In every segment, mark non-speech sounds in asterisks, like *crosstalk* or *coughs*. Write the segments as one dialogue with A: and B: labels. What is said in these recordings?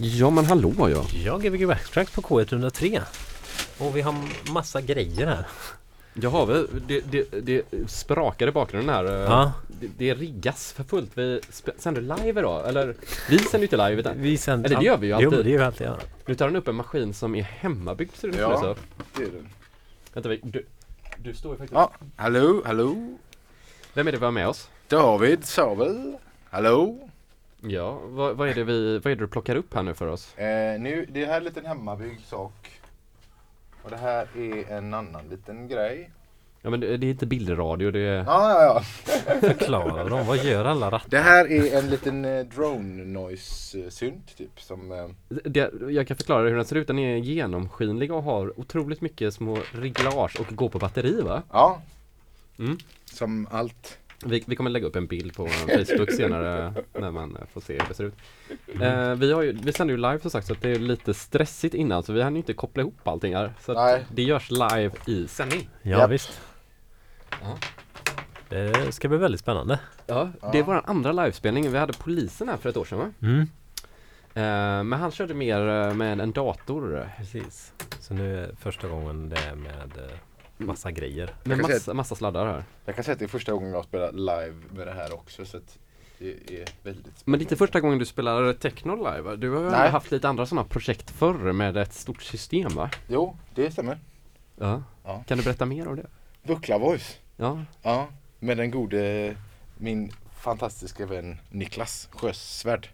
A: Ja men hallå ja.
B: Ja, Gbg Backtracks på K103. Och vi har massa grejer här.
A: Jag har väl, det, det, det sprakar i bakgrunden här. eh,
B: Ja.
A: Det, det riggas för fullt. Vi sänder live idag, eller vi sänder inte live utan
B: Vi sänder...
A: Eller det gör vi ju
B: Jo,
A: alltid.
B: men det gör vi alltid. Ja.
A: nu tar han upp en maskin som är hemmabyggd ser det ut
C: Ja. Det är den.
A: Vänta, vi- du, du står ju faktiskt...
C: Ja, hallå, hallå.
A: Vem är det vi har med oss?
C: David Sabel. Hallå.
A: Ja, vad, vad är det vi, vad är det du plockar upp här nu för oss?
C: Eh, nu, det här är en liten hemmabyggd sak. Och det här är en annan liten grej.
A: Ja men det, det är inte bildradio, det är...
C: Ja, ja, ja. *laughs*
B: Förklara dem. Vad gör alla rattar?
C: Det här är en liten eh, drone noise synt typ som eh,
A: Det, jag kan förklara hur den ser ut. Den är genomskinlig och har otroligt mycket små reglage och går på batteri va?
C: Ja.
A: Mm.
C: Som allt.
A: Vi, vi kommer lägga upp en bild på Facebook senare när man får se hur det ser ut. Eh, vi, har ju, vi sänder ju live som sagt så att det är lite stressigt innan så vi hann ju inte koppla ihop allting här. Så
C: Nej.
A: att det görs live i sändning.
B: Ja,
C: Japp.
B: visst.
A: Ja.
B: Det ska bli väldigt spännande.
A: Ja, det är vår andra livespelning. Vi hade polisen här för ett år sedan va?
B: Mm.
A: Eh, men han körde mer eh, med en dator.
B: Precis. Så nu är första gången det är med eh, massa grejer.
A: Med
C: kan säga
A: massa, massa sladdar här.
C: Jag kan säga att det är första gången jag spelar live med det här också så att det är väldigt spännande.
A: Men det är inte första gången du spelar techno live va? Du har ju haft lite andra sådana projekt förr med ett stort system va?
C: Jo, det stämmer.
A: Ja.
C: Ja.
A: Kan du berätta mer om det?
C: Buckla Voice.
A: Ja.
C: Ja, med den gode, min fantastiska vän Niklas Sjösvärd.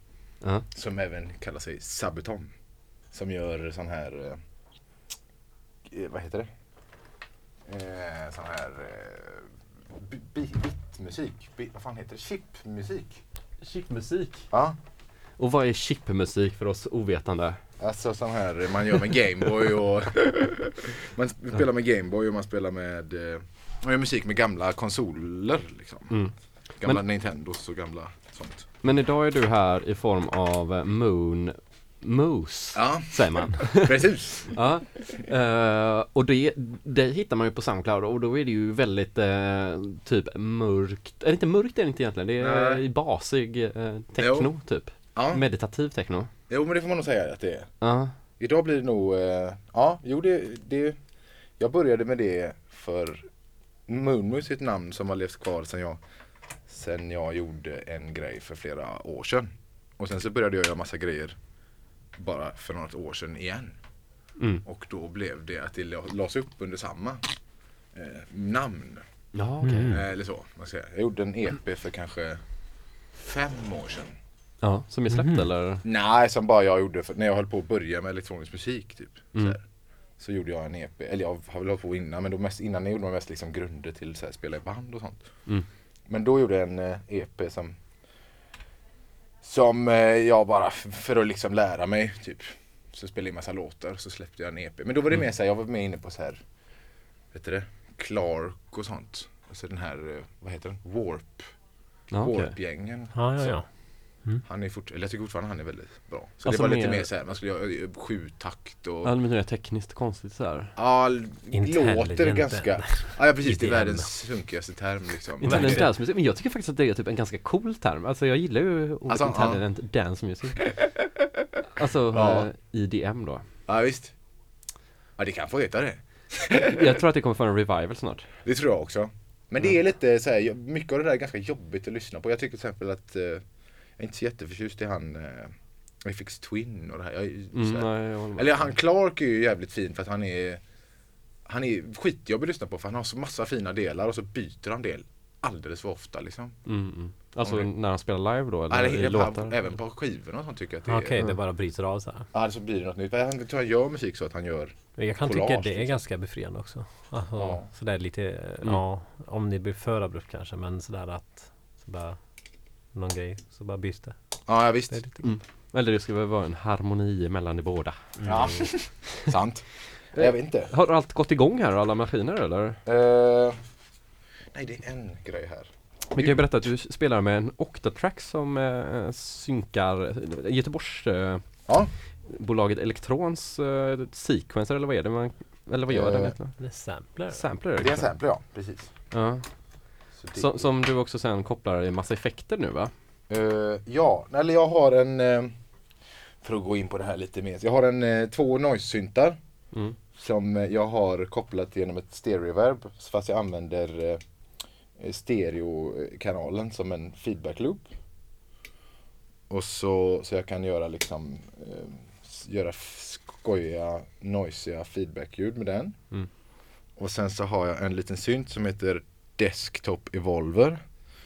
A: ja.
C: Som även kallar sig Sabuton. Som gör sån här, eh, vad heter det? Eh, sån här eh, bi- bi- bitmusik. Bi- vad fan heter det? Chipmusik.
A: Chipmusik.
C: Ja,
A: Och vad är chipmusik för oss ovetande?
C: alltså sån här man gör med Gameboy och *laughs* man spelar med Gameboy och man spelar med eh, man gör musik med gamla konsoler liksom.
A: Mm.
C: Gamla Nintendos och gamla sånt.
A: Men idag är du här i form av eh, Moon Moose,
C: Ja,
A: säger man. *laughs*
C: precis.
A: ja. Eh, och det, det hittar man ju på Soundcloud och då är det ju väldigt eh, typ mörkt, eller inte mörkt är det inte egentligen, det är
C: Nej.
A: basig eh, techno typ.
C: Ja,
A: Meditativ techno.
C: jo men det får man nog säga att det är.
A: Ja.
C: Idag blir det nog, ja, jo det, det, jag började med det för Moonmus är ett namn som har levt kvar sen jag, sen jag gjorde en grej för flera år sedan. Och sen så började jag göra massa grejer bara för något år sedan igen.
A: Mm.
C: Och då blev det att det la- lades upp under samma eh, namn.
A: Ja, okej.
B: Mm.
C: Eh, eller så, man säger. Jag gjorde en EP för kanske fem år sedan.
A: Ja, som är släppt
B: Mhm.
A: eller?
C: Nej, som bara jag gjorde för, när jag höll på att börja med elektronisk musik typ.
A: Mm.
C: Så, här, så gjorde jag en EP, eller jag har väl hållit på innan men då mest, innan jag gjorde man mest liksom grunder till så här, spela i band och sånt.
A: Mm.
C: Men då gjorde jag en eh, EP som Som eh, jag bara för att liksom lära mig typ Så spelade jag massa låtar så släppte jag en EP. Men då var det
A: Mm.
C: mer så här, jag var med inne på så här Vet du det? Clark och sånt. Alltså den här, eh, vad heter den? Warp.
A: Okej.
C: Warp-gängen.
B: Ja, ja, Ja.
C: Han är fort, eller jag tycker fortfarande han är väldigt bra. Så
A: Alltså
C: det var lite
A: mer-
C: mer såhär, man skulle göra eh, sjutakt och
A: Ja, men nu är det tekniskt konstigt så här.
C: Ja, låter ganska Ja, ja precis, det är
B: IDM.
C: världens sunkigaste term liksom
A: Intelligent dance music, men jag tycker faktiskt att det är typ en ganska cool term. Alltså jag gillar ju ordet
C: Alltså, ja.
A: intelligent dance music. Alltså *laughs*
C: Ja.
A: eh, IDM då.
C: Ja visst Ja det kan få heta det *laughs*
A: Jag tror att det kommer få en revival snart.
C: Det tror jag också Men det är lite så här, mycket av det där är ganska jobbigt att lyssna på Jag tycker till exempel att eh, är inte så jätteförtjust i han eh, FX Twin och det här, jag,
A: Mm, nej.
C: Eller han Clark är ju jävligt fin för att han är Han är skitjobbig att lyssna på för han har så massa fina delar och så byter han del Alldeles för ofta liksom
A: Mm, mm. Alltså
C: Om
A: när han spelar live då? Eller
C: Eller,
A: i låtar?
C: även på skivorna och sånt tycker jag att det
B: Okej,
C: är
B: det bara bryter av så här.
C: Ja, så blir det något nytt. Han tror jag gör musik så att han gör
B: Jag kan
C: Collage,
B: tycka det är
C: liksom.
B: ganska befriande också. Alltså,
C: Ja.
B: Sådär lite,
A: Mm.
B: ja, om det blir för abrupt kanske, men sådär att så bara någon grej, så bara byts det.
C: Ja, ja visst.
A: Mm. Eller det ska väl vara en harmoni mellan de båda.
C: Ja, *laughs* sant. Jag vet inte.
A: Har allt gått igång här, alla maskiner eller?
C: Eh, nej, det är en grej här.
A: Vi kan ju berätta att du spelar med en Octatrack som eh, synkar eh, Göteborgs eh,
C: Ja.
A: bolaget Elektrons eh, sequencer eller vad är det man Eller vad gör
C: Eh,
A: den?
B: Det sampler.
A: Sampler
C: Det är en sampler, ja. Precis.
A: Ja.
C: Det-
A: Som, som du också sen kopplar i massa effekter nu va?
C: Eh, ja, eller jag har en... eh, för att gå in på det här lite mer. Jag har en eh, två noise-syntar
A: Mm.
C: som jag har kopplat genom ett stereo-reverb fast jag använder stereokanalen som en feedback loop. Och så, så jag kan göra liksom göra skojiga, noisiga feedback-ljud med den.
A: Mm.
C: Och sen så har jag en liten synt som heter Desktop Evolver.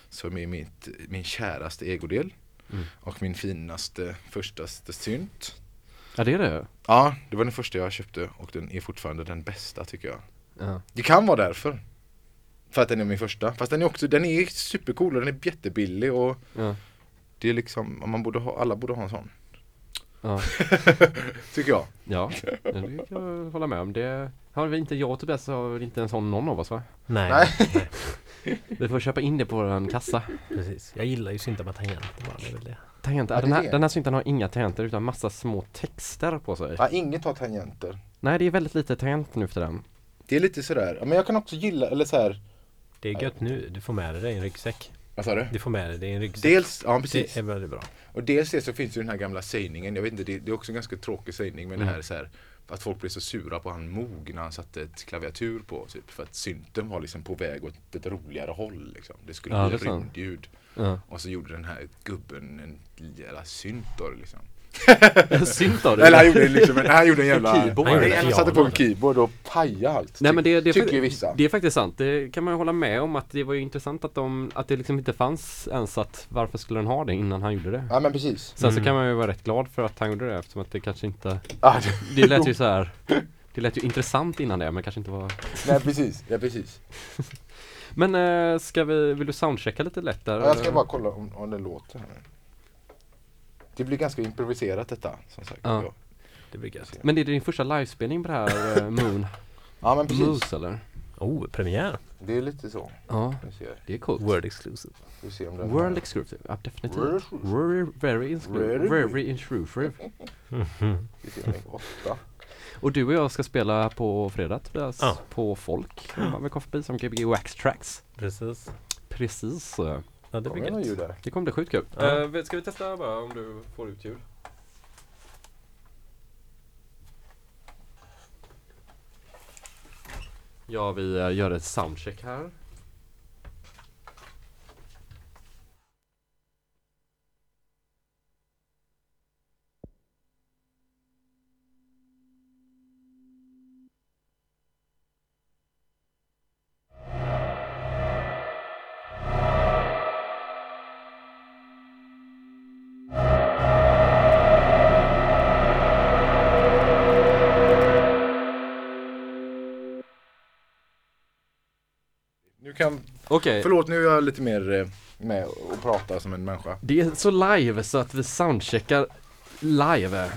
C: Som är mitt, min käraste egodel.
A: Mm.
C: Och min finaste, förstaste synt.
A: Ja det är det.
C: Ja, det var den första jag köpte och den är fortfarande den bästa tycker jag.
A: Ja.
C: Det kan vara därför. För att den är min första. Fast den är också, den är supercool och den är jättebillig och
A: Ja.
C: det är liksom, man borde ha, alla borde ha en sån.
A: Ja. *laughs*
C: Tycker jag.
A: Ja, det kan jag hålla med om. Det har vi inte jag och Tobias har väl inte en sån någon av oss va?
B: Nej,
C: Nej. *laughs*
A: Vi får köpa in det på våran kassa.
B: precis. Jag gillar ju syntar med tangenter bara, det är väl det.
A: Tangenter,
C: Ja,
A: den, här,
C: det.
A: den här synten har inga tangenter utan massa små texter på sig.
C: Ja, inget har tangenter.
A: Nej det är väldigt lite tangent nu för den.
C: Det är lite sådär, men jag kan också gilla, eller så här.
B: Det är gött nu, du får med dig en ryggsäck.
C: Vad sa du?
B: Du får med dig det i en ryggsäck.
C: Dels, ja precis.
B: Det är väldigt bra.
C: Och dels det så finns ju den här gamla sägningen, jag vet inte, det, det är också en ganska tråkig sägning men
A: Mm.
C: det här är så här att folk blev så sura på han Moog när han satte ett klaviatur på typ för att synten var liksom på väg åt ett roligare håll liksom. Det skulle
A: Ja,
C: bli
A: det
C: rymdljud.
A: Ja.
C: Och så gjorde den här gubben en jävla synt då liksom. *laughs*
A: Synt av
C: Eller han gjorde liksom en, han gjorde en jävla
A: Keyboard.
C: Han,
B: Han
C: satte på en keyboard och pajade allt.
A: Nej men det, det, är
C: tycker vissa.
A: det är faktiskt sant. Det kan man ju hålla med om att det var ju intressant att de, att det liksom inte fanns ens att varför skulle den ha det innan han gjorde det?
C: Ja men precis.
A: Sen så
B: Mm.
A: kan man ju vara rätt glad för att han gjorde det eftersom att det kanske inte
C: Ja,
A: Det lät ju så här Det lät ju intressant innan det men kanske inte var
C: nej precis, ja precis.
A: Men äh, ska vi, vill du soundchecka lite lätt där?
C: Ja, jag ska bara kolla om, om det låter här. Det blir ganska improviserat detta som sagt.
A: Ja.
B: Det blir gött.
A: Men det är din första livespelning på det här äh, *laughs* Moon
C: ja men precis.
A: Moose eller?
B: Oh, premiär!
C: Det är lite så.
A: Ja, det är coolt
B: Word exclusive.
C: vi ser om den
A: World exclusive, ja definitivt
C: World
A: Very, very exclusive,
C: Very-
A: intrusive. *laughs*
C: Vi ser om den åtta.
A: Och du och jag ska spela på fredag Tobias,
B: Ja.
A: på Folk med förbi som Gbg Wax Tracks
B: Precis.
A: Precis, eh,
B: Ja, det
C: Kommer
B: blir
C: det något
B: gött.
C: ljud
A: det kommer bli sjukt kul
B: Ja.
A: Eh, Ska vi testa bara om du får ut ljud? Ja, vi eh, gör ett soundcheck här Okej,
C: förlåt nu är jag lite mer eh, med och prata som en människa.
A: det är så live så att vi soundcheckar live.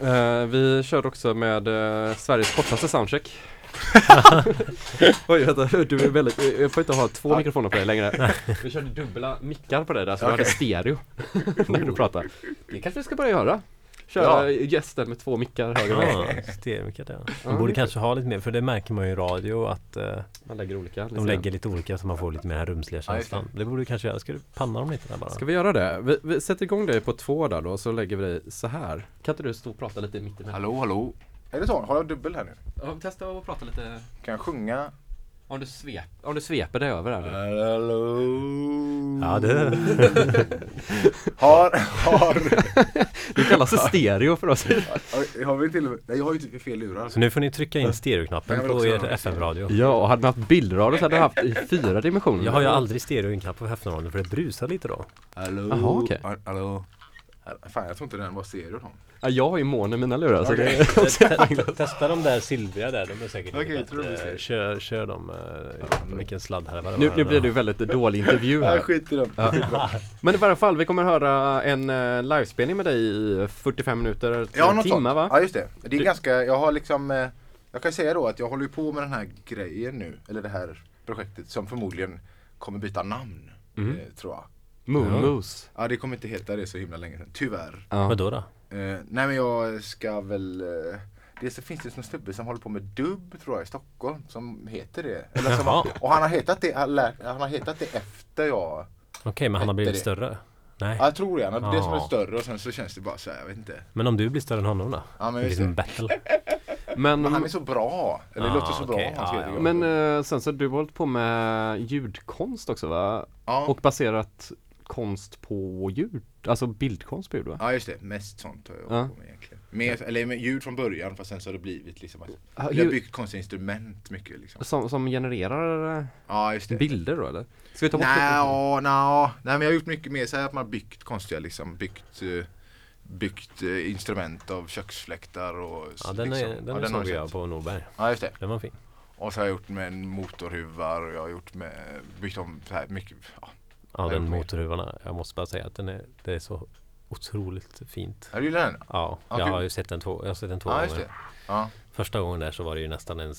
A: Eh, Vi kör också med eh, Sveriges kortaste soundcheck. *laughs* Oj vänta, du är väldigt, jag får inte ha två mikrofoner på dig längre. Vi körde dubbla mickar på dig där så vi hade stereo *laughs* när du pratade. Det kanske vi ska börja göra Köra gästen med två mickar höger och vänster
B: Ja, ja.
A: Ja,
B: De borde kanske ha lite mer, för det märker man ju i radio att eh,
A: Man lägger olika
B: de lägger lite olika så man får lite mer den här rumsliga
C: Ja,
B: känslan. Det borde du kanske göra. Ska du panna dem lite där bara?
A: Ska vi göra det? Vi, vi sätter igång dig på två där då så lägger vi dig så här Kan inte du stå och prata lite mitt emellan?
C: Hallå hallå. Är det så? Har jag dubbel här nu?
A: Ja, testa att prata lite
C: Kan jag sjunga?
A: Om du, svep, om du sveper dig över här nu.
C: Hallå.
B: Ja, det... *laughs*
C: Har, har,
A: Det kallas för stereo för oss.
C: har, vi till Nej jag har ju typ fel lurar.
B: Så nu får ni trycka in stereoknappen på er. FM-radio.
A: Ja, och hade man haft bildradio så hade du haft i fyra dimensioner.
B: Jag har ju aldrig stereoknapp på FM-radion för det brusar lite då.
C: Hallå.
A: Jaha, okej.
C: Ha- Hallå. Fan jag tror inte den var stereo då.
A: Ja, jag har ju mono i mina lurar så det *laughs* är också
B: Te- Testa de där silvriga där, de är säkert
C: Okej,
B: lite
C: jag tror
B: bättre.
C: blir-
B: Kör, kör dem, uh, vilken sladd här var
A: nu, nu blir det ju väldigt dålig intervju här.
C: skit i dem.
A: Ja. Men i varje fall, vi kommer höra en uh, livespelning med dig i 45 minuter,
C: Ja,
A: en timme va?
C: Ja just det. Det är
A: Du-
C: ganska, jag har liksom eh, Jag kan säga då att jag håller på med den här grejen nu Eller det här projektet som förmodligen kommer byta namn
A: Mhm.
C: eh, Tror jag
A: Moon
B: Ja.
A: Moose.
C: Ja det kommer inte heta det så himla länge sedan, tyvärr
A: Ja.
B: Vadå då?
C: Eh, Nej men jag ska väl eh, Dels så finns det en snubbe som håller på med dubb tror jag i Stockholm Som heter det Eller som,
B: Jaha.
C: Och han har hetat det, han, lär, han har hetat det efter jag
B: Okej, men han har blivit
C: det.
B: större? Nej.
C: Ja, jag tror det. Han har det som är
B: Ja.
C: större och sen så känns det bara så här, jag vet inte.
B: Men om du blir större än honom då?
C: Ja men
B: Det
C: just
B: blir som
C: det.
B: battle. *laughs*
A: Men,
C: Men han är så bra. Eller
B: Ah,
C: låter så bra.
B: okej.
C: han
B: Ja,
A: men eh, sen så du har hållit på med ljudkonst också va?
C: ja.
A: Och baserat konst på ljud, alltså bildkonst på ljud va?
C: ja just det, mest sånt har jag
A: Ja.
C: på med egentligen. Mer, eller med ljud från början fast sen så har det blivit liksom att
A: Ja,
C: jag har byggt konstiga instrument mycket liksom.
A: Som, som genererar
C: Ja just det.
A: bilder då eller? Ska vi ta bort
C: Nej,
A: det?
C: ja, nej, nej men jag har gjort mycket mer så här att man har byggt konstiga liksom, byggt eh, Byggt eh, instrument av köksfläktar och
B: Ja den, är,
C: liksom.
B: den,
C: ja,
B: såg
C: har
B: jag
C: sett.
B: på Norberg.
C: Ja just det.
B: Den var fin.
C: Och så har jag gjort med motorhuvar och jag har gjort med Byggt om så här mycket ja.
B: Ja den motorhuvan. Jag måste bara säga att den är, det är så otroligt fint.
C: Har du gillat den?
B: Ja,
C: Ja,
B: jag har ju sett den två, jag har sett den två
C: just
B: gånger.
C: Ja,
B: Första gången där så var det ju nästan en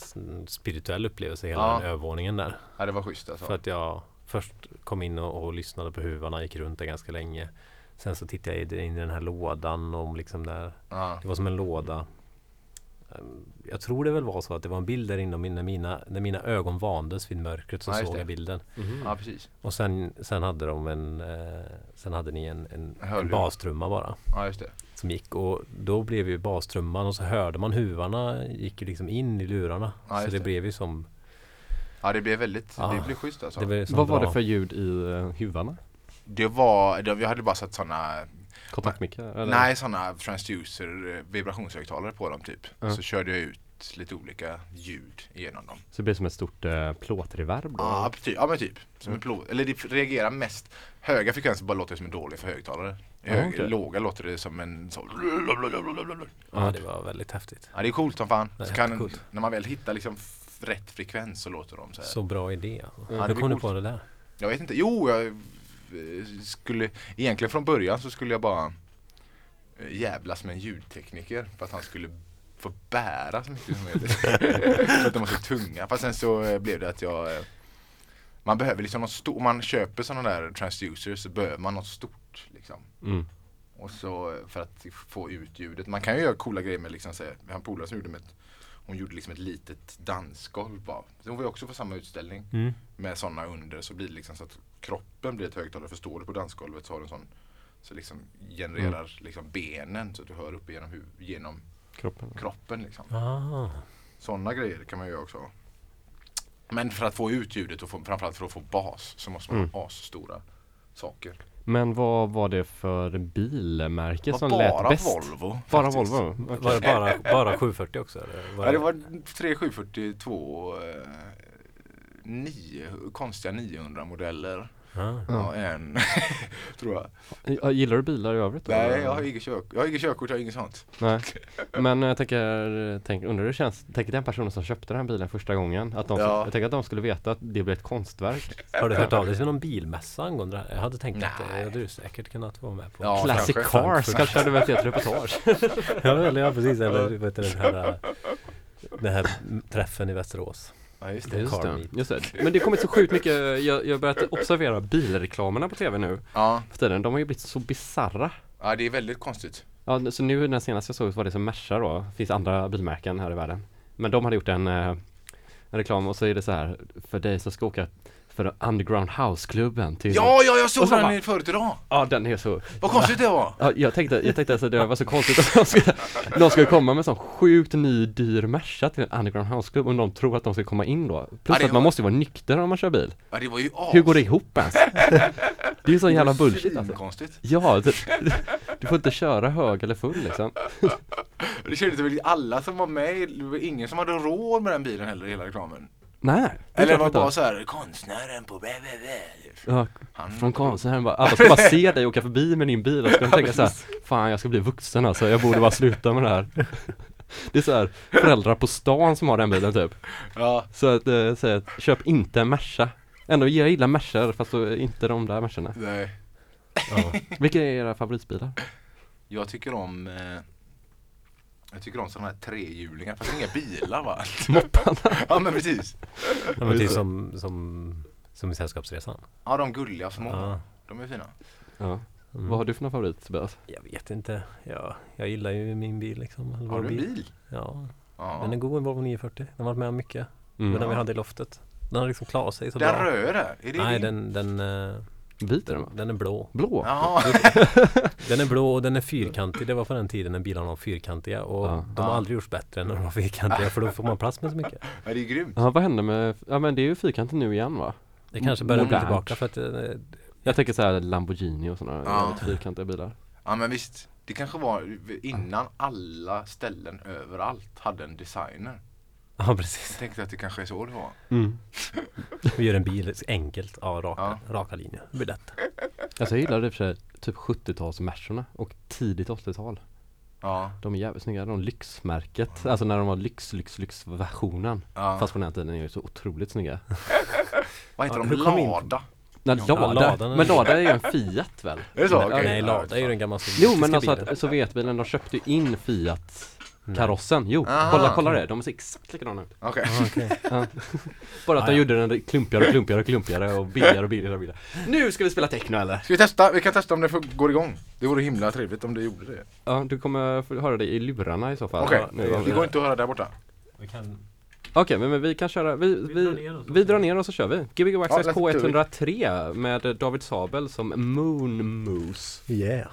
B: spirituell upplevelse hela
C: Ja.
B: den övervåningen där.
C: ja det var schysst alltså.
B: För att jag först kom in och, och lyssnade på huvarna, gick runt där ganska länge. Sen så tittade jag in i den här lådan om liksom där.
C: Ja.
B: Det var som en låda. Ehm, Jag tror det väl var så att det var en bild där inne när mina, när mina ögon vandes vid mörkret så
C: Ja,
B: såg jag bilden.
A: Mhm.
C: ja precis.
B: Och sen, sen hade de en eh, Sen hade ni en, en, en bastrumma bara
C: Ja just det.
B: Som gick och då blev ju bastrumman och så hörde man huvarna gick ju liksom in i lurarna.
C: Ja,
B: så det
C: det.
B: blev ju som
C: Ja det blev väldigt,
B: Ja.
C: det blev schysst alltså.
B: blev
A: Vad var det för ljud i uh, huvarna?
C: Det var, det, jag hade bara satt sådana
A: Kontaktmickar? eller?
C: Nej sådana transducer eh, vibrationshögtalare på dem typ.
A: Ja.
C: Så körde jag ut lite olika ljud genom dem.
A: Så det blir som ett stort uh, plåtreverb då?
C: Ja, typ, ja men typ. Som
A: Mm.
C: en plå, eller det reagerar mest Höga frekvenser bara låter som en dålig för högtalare. Hög,
A: okej.
C: Låga låter det som en så
B: Ja det var väldigt häftigt.
C: Ja det är coolt som fan. Kan, när man väl hittar liksom rätt frekvens så låter de så här.
B: Så bra idé.
C: Ja,
B: Hur kom du
C: coolt.
B: på det där?
C: Jag vet inte, jo jag eh, skulle Egentligen från början så skulle jag bara eh, jävlas med en ljudtekniker för att han skulle få bära så mycket som möjligt. *laughs* för att de var så tunga. Fast sen så eh, blev det att jag eh, Man behöver liksom något stort, om man köper sådana där transducers så behöver man något stort liksom.
A: Mm.
C: Och så för att få ut ljudet. Man kan ju göra coola grejer med liksom, så här, en polare som gjorde med ett Hon gjorde liksom ett litet dansgolv bara. Hon var ju också på samma utställning
B: Mm.
C: med sådana under så blir det liksom så att kroppen blir ett högtalare. För står du på dansgolvet så har du en sån så liksom genererar
B: Mm.
C: liksom benen så att du hör upp genom, genom
A: Kroppen?
C: kroppen liksom.
B: Ah.
C: Sådana grejer kan man göra också. Men för att få ut ljudet och få, framförallt för att få bas så måste man
A: Mm.
C: ha asstora saker.
A: Men vad var det för bilmärke som lät
C: bara
A: bäst?
C: Volvo.
A: Bara
C: faktiskt.
A: Volvo? Okej.
B: Var det bara, bara 740 också? Eller? Var
C: Ja, det var 3742 eh, nio, konstiga 900 modeller.
B: Ah.
C: Ja, en *laughs* tror jag.
A: Ja, Gillar du bilar i övrigt?
C: Nej, jag har inget körkort. Jag har inget körkort, jag har inget sånt.
A: Nej. *laughs* Men jag tänker, tänk, undrar hur det känns, tänk den personen som köpte den här bilen första gången. Att de,
C: Ja.
A: Jag tänker att de skulle veta att det blir ett konstverk.
B: Har du hört av dig till någon bilmässa angående det här? Jag hade tänkt att det
C: Nej.
B: hade du säkert kunnat vara med på.
C: Ja,
A: Classic
C: kanske.
A: Cars kanske hade varit ett reportage. *laughs*
B: ja, eller, ja precis. Eller vet du, den här, den här träffen i Västerås.
C: Ja, just
B: det.
A: Just det, just det. Men det har kommit så sjukt mycket, jag jag har börjat observera bilreklamerna på tv nu
C: Ja.
A: för tiden. De har ju blivit så bizarra.
C: ja, det är väldigt konstigt.
A: Ja, så nu den senaste jag såg var det som Merca då, finns andra bilmärken här i världen. Men de hade gjort en, eh, en reklam och så är det så här, för dig som ska åka för Underground House-klubben till
C: Ja, ja, jag såg
A: Och så
C: den
A: bara-
C: förut idag.
A: Ja den är så
C: Vad konstigt det var.
A: Ja, jag tänkte, jag tänkte alltså det var så konstigt att de skulle, de skulle komma med sån sjukt ny dyr Merca till en underground house-klubb och de tror att de ska komma in då. Plus
C: Ja,
A: att man
C: var-
A: måste ju vara nykter om man kör bil.
C: Ja, det var ju as.
A: Hur går det ihop ens? *laughs* Det är ju sån jävla bullshit alltså.
C: Konstigt.
A: Ja, det, du får inte köra hög eller full liksom. *laughs*
C: Det kändes väl alla som var med, det var ingen som hade råd med den bilen heller i hela reklamen.
A: Nej.
C: Eller var bara så här, konstnären på bä, bä, bä.
A: Ja,
C: Han,
A: från konstnären bara, alla ska bara se dig åka förbi med din bil och ska tänka så här, *laughs* fan jag ska bli vuxen alltså, jag borde bara sluta med det här. *laughs* Det är så här, föräldrar på stan som har den bilen typ.
C: Ja,
A: Så att, eh, säga att köp inte en Merca. Ändå jag gillar Mercar fast så inte de där Mercarna.
C: nej.
B: Ja.
A: Vilka är era favoritbilar?
C: Jag tycker om eh, Jag tycker om sådana här trehjulingar fast inga bilar va? *laughs*
A: Mopparna?
C: ja men precis.
B: Ja, men typ som, som, som i Sällskapsresan.
C: Ja de gulliga små.
B: Ja.
C: De är fina.
A: Ja.
B: Mm.
A: Vad har du för någon favorit Tobias?
B: Jag vet inte. Ja, jag gillar ju min bil liksom.
C: Har
B: vår
C: du en bil?
B: Ja,
C: Ja.
B: den är god en Volvo 940. Den har varit med om mycket.
A: Mm.
B: Den vi hade i loftet. Den har liksom klarat sig så
C: Den
B: bra.
C: röda, är det
B: Nej,
C: din?
B: den, den, eh,
A: Vit är den va?
B: Den är blå.
A: Blå?
C: Jaha. *laughs*
B: Den är blå och den är fyrkantig. Det var på den tiden när bilarna var fyrkantiga och
A: Ja.
B: de har
C: Ja.
B: aldrig gjorts bättre än när de var fyrkantiga för då får man plats med så mycket.
C: Ja, det är grymt.
A: Ja vad hände med, ja men det är ju fyrkantigt nu igen va?
B: Det kanske börjar bli tillbaka för att eh,
A: Jag tänker så här Lamborghini och sådana
C: Ja.
A: väldigt fyrkantiga bilar
C: Ja men visst. Det kanske var innan alla ställen överallt hade en designer. *laughs*
B: Ja
C: Jag
B: precis.
C: tänkte att det kanske är så det var.
A: mm. *laughs*
B: Vi gör en bil enkelt. Ja, raka,
C: Ja.
B: raka linjer. Det blir lätt.
A: Alltså jag gillade i och för sig typ 70-tals Mercerna och tidigt 80-tal
C: Ja.
A: De är jävligt snygga, de lyxmärket, alltså när de var lyx, lyx, lyx versionen
C: ja.
A: Fast på den här tiden är de så otroligt snygga *laughs*
C: Vad heter
B: Ja,
C: de? Lada?
A: Nej,
B: Ja,
A: Lada,
B: Ladan är-
A: men Lada är ju en Fiat väl?
C: Är det så? Okej.
B: Nej, Lada är ju
C: fan.
B: den gamla
A: Jo men
B: sovjetiska
A: alltså
B: bilen.
A: att Sovjetbilen, de köpte ju in Fiat. Karossen, jo
C: Aha.
A: kolla, kolla det, de ser exakt likadana ut
C: Okej.
B: Ja, okej. *laughs*
A: Bara att
B: Ah,
A: de
B: ja.
A: gjorde den klumpigare och klumpigare och klumpigare och billigare och billigare och billigare Nu ska vi spela techno eller?
C: Ska vi testa? Vi kan testa om det går igång. Det vore himla trevligt om det gjorde det.
A: Ja, du kommer få höra det i lurarna i så fall
C: Okej,
A: har
C: det
A: vi-
C: går inte att höra där borta.
B: Vi kan...
A: Okej, men, men vi kan köra, vi, vi,
B: drar ner oss och
A: vi
B: så
A: drar
B: kör vi.
A: ner och så kör vi Gbg Access
C: Ja, let's do it.
A: K103 med David Sabel som Moon Moose
B: Yeah.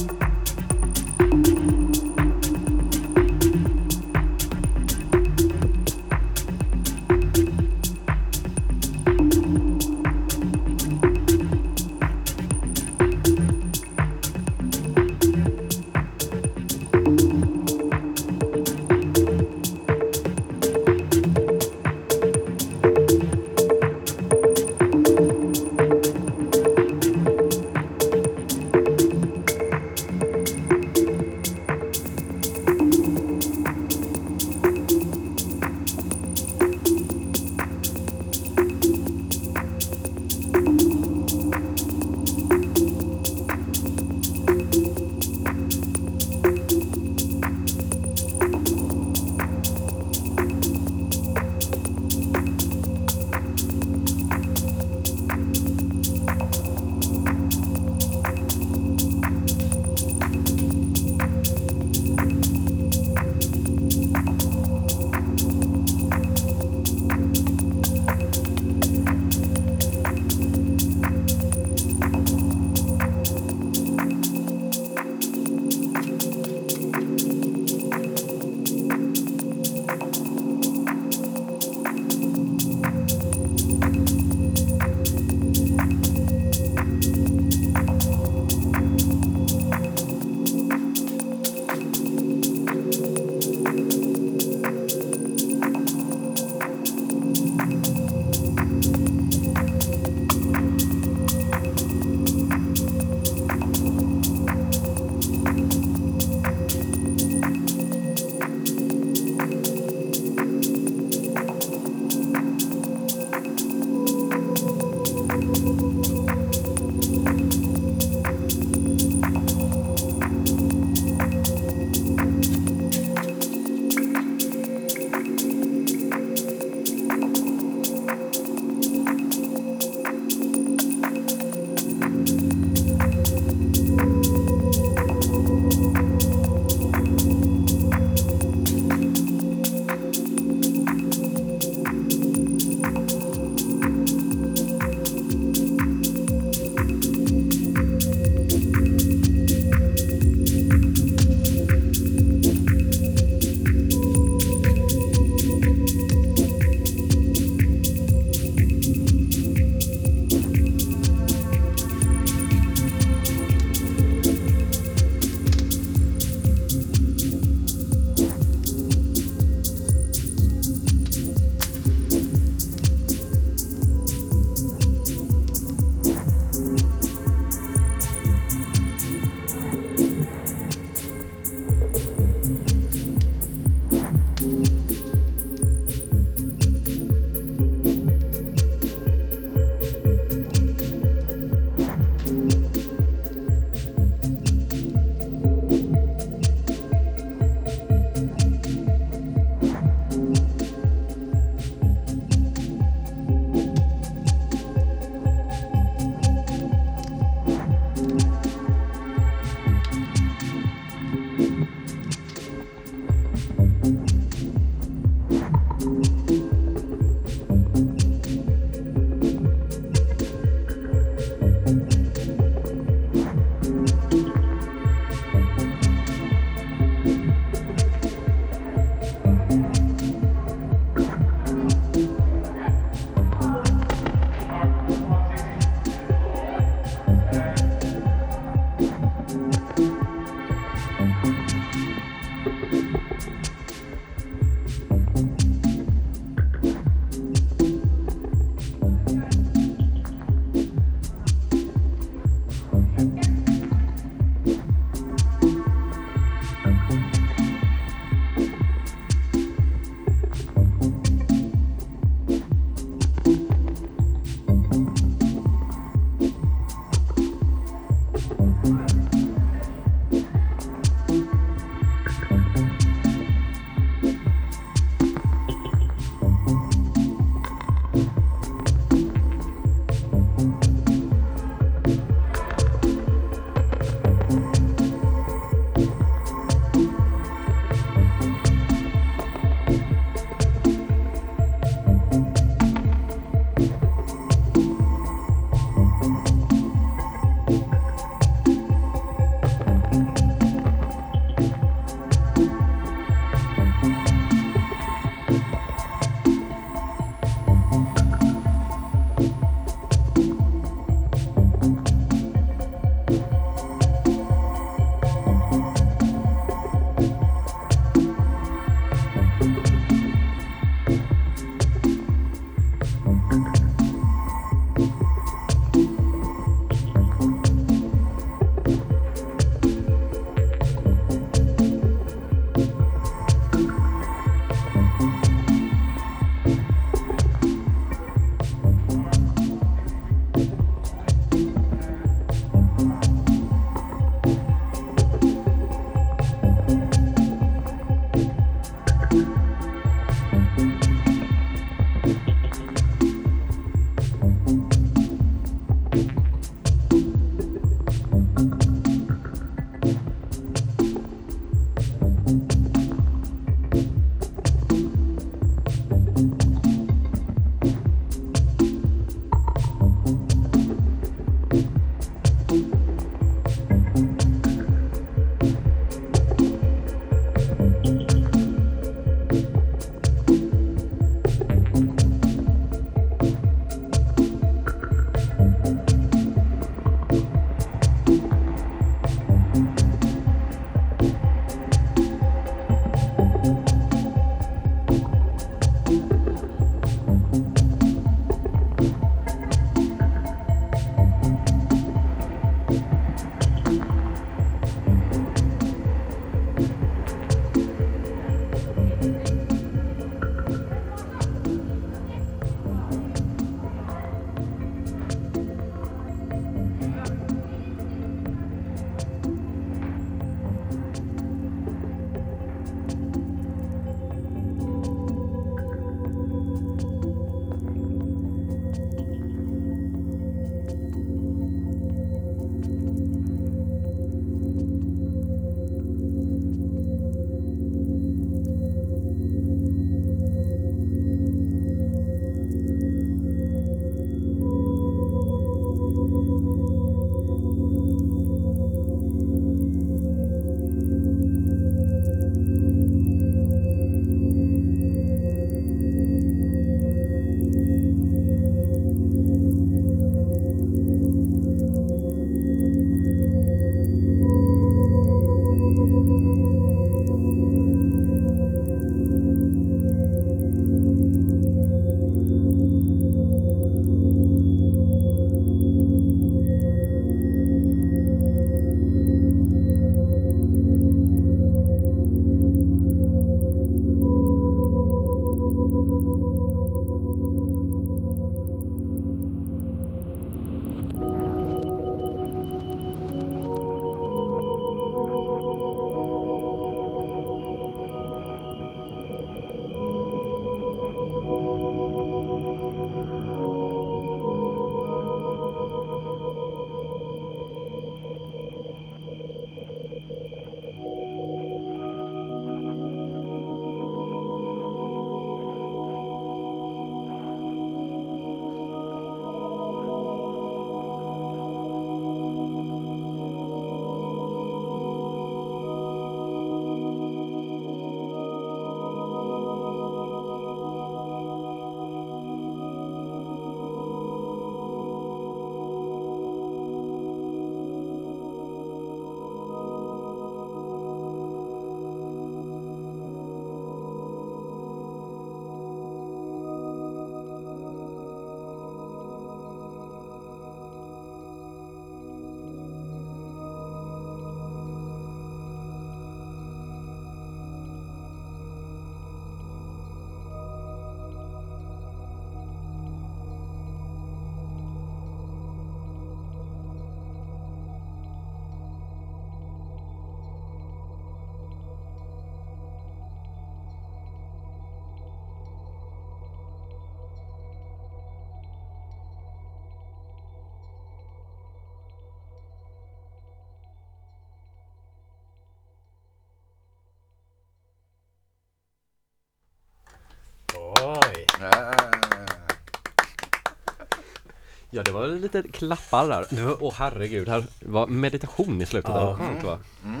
A: Ja, det var lite klappar där. Åh herregud, här var meditation i slutet.
B: Ja.
A: Ja. Skönt va?
C: mm.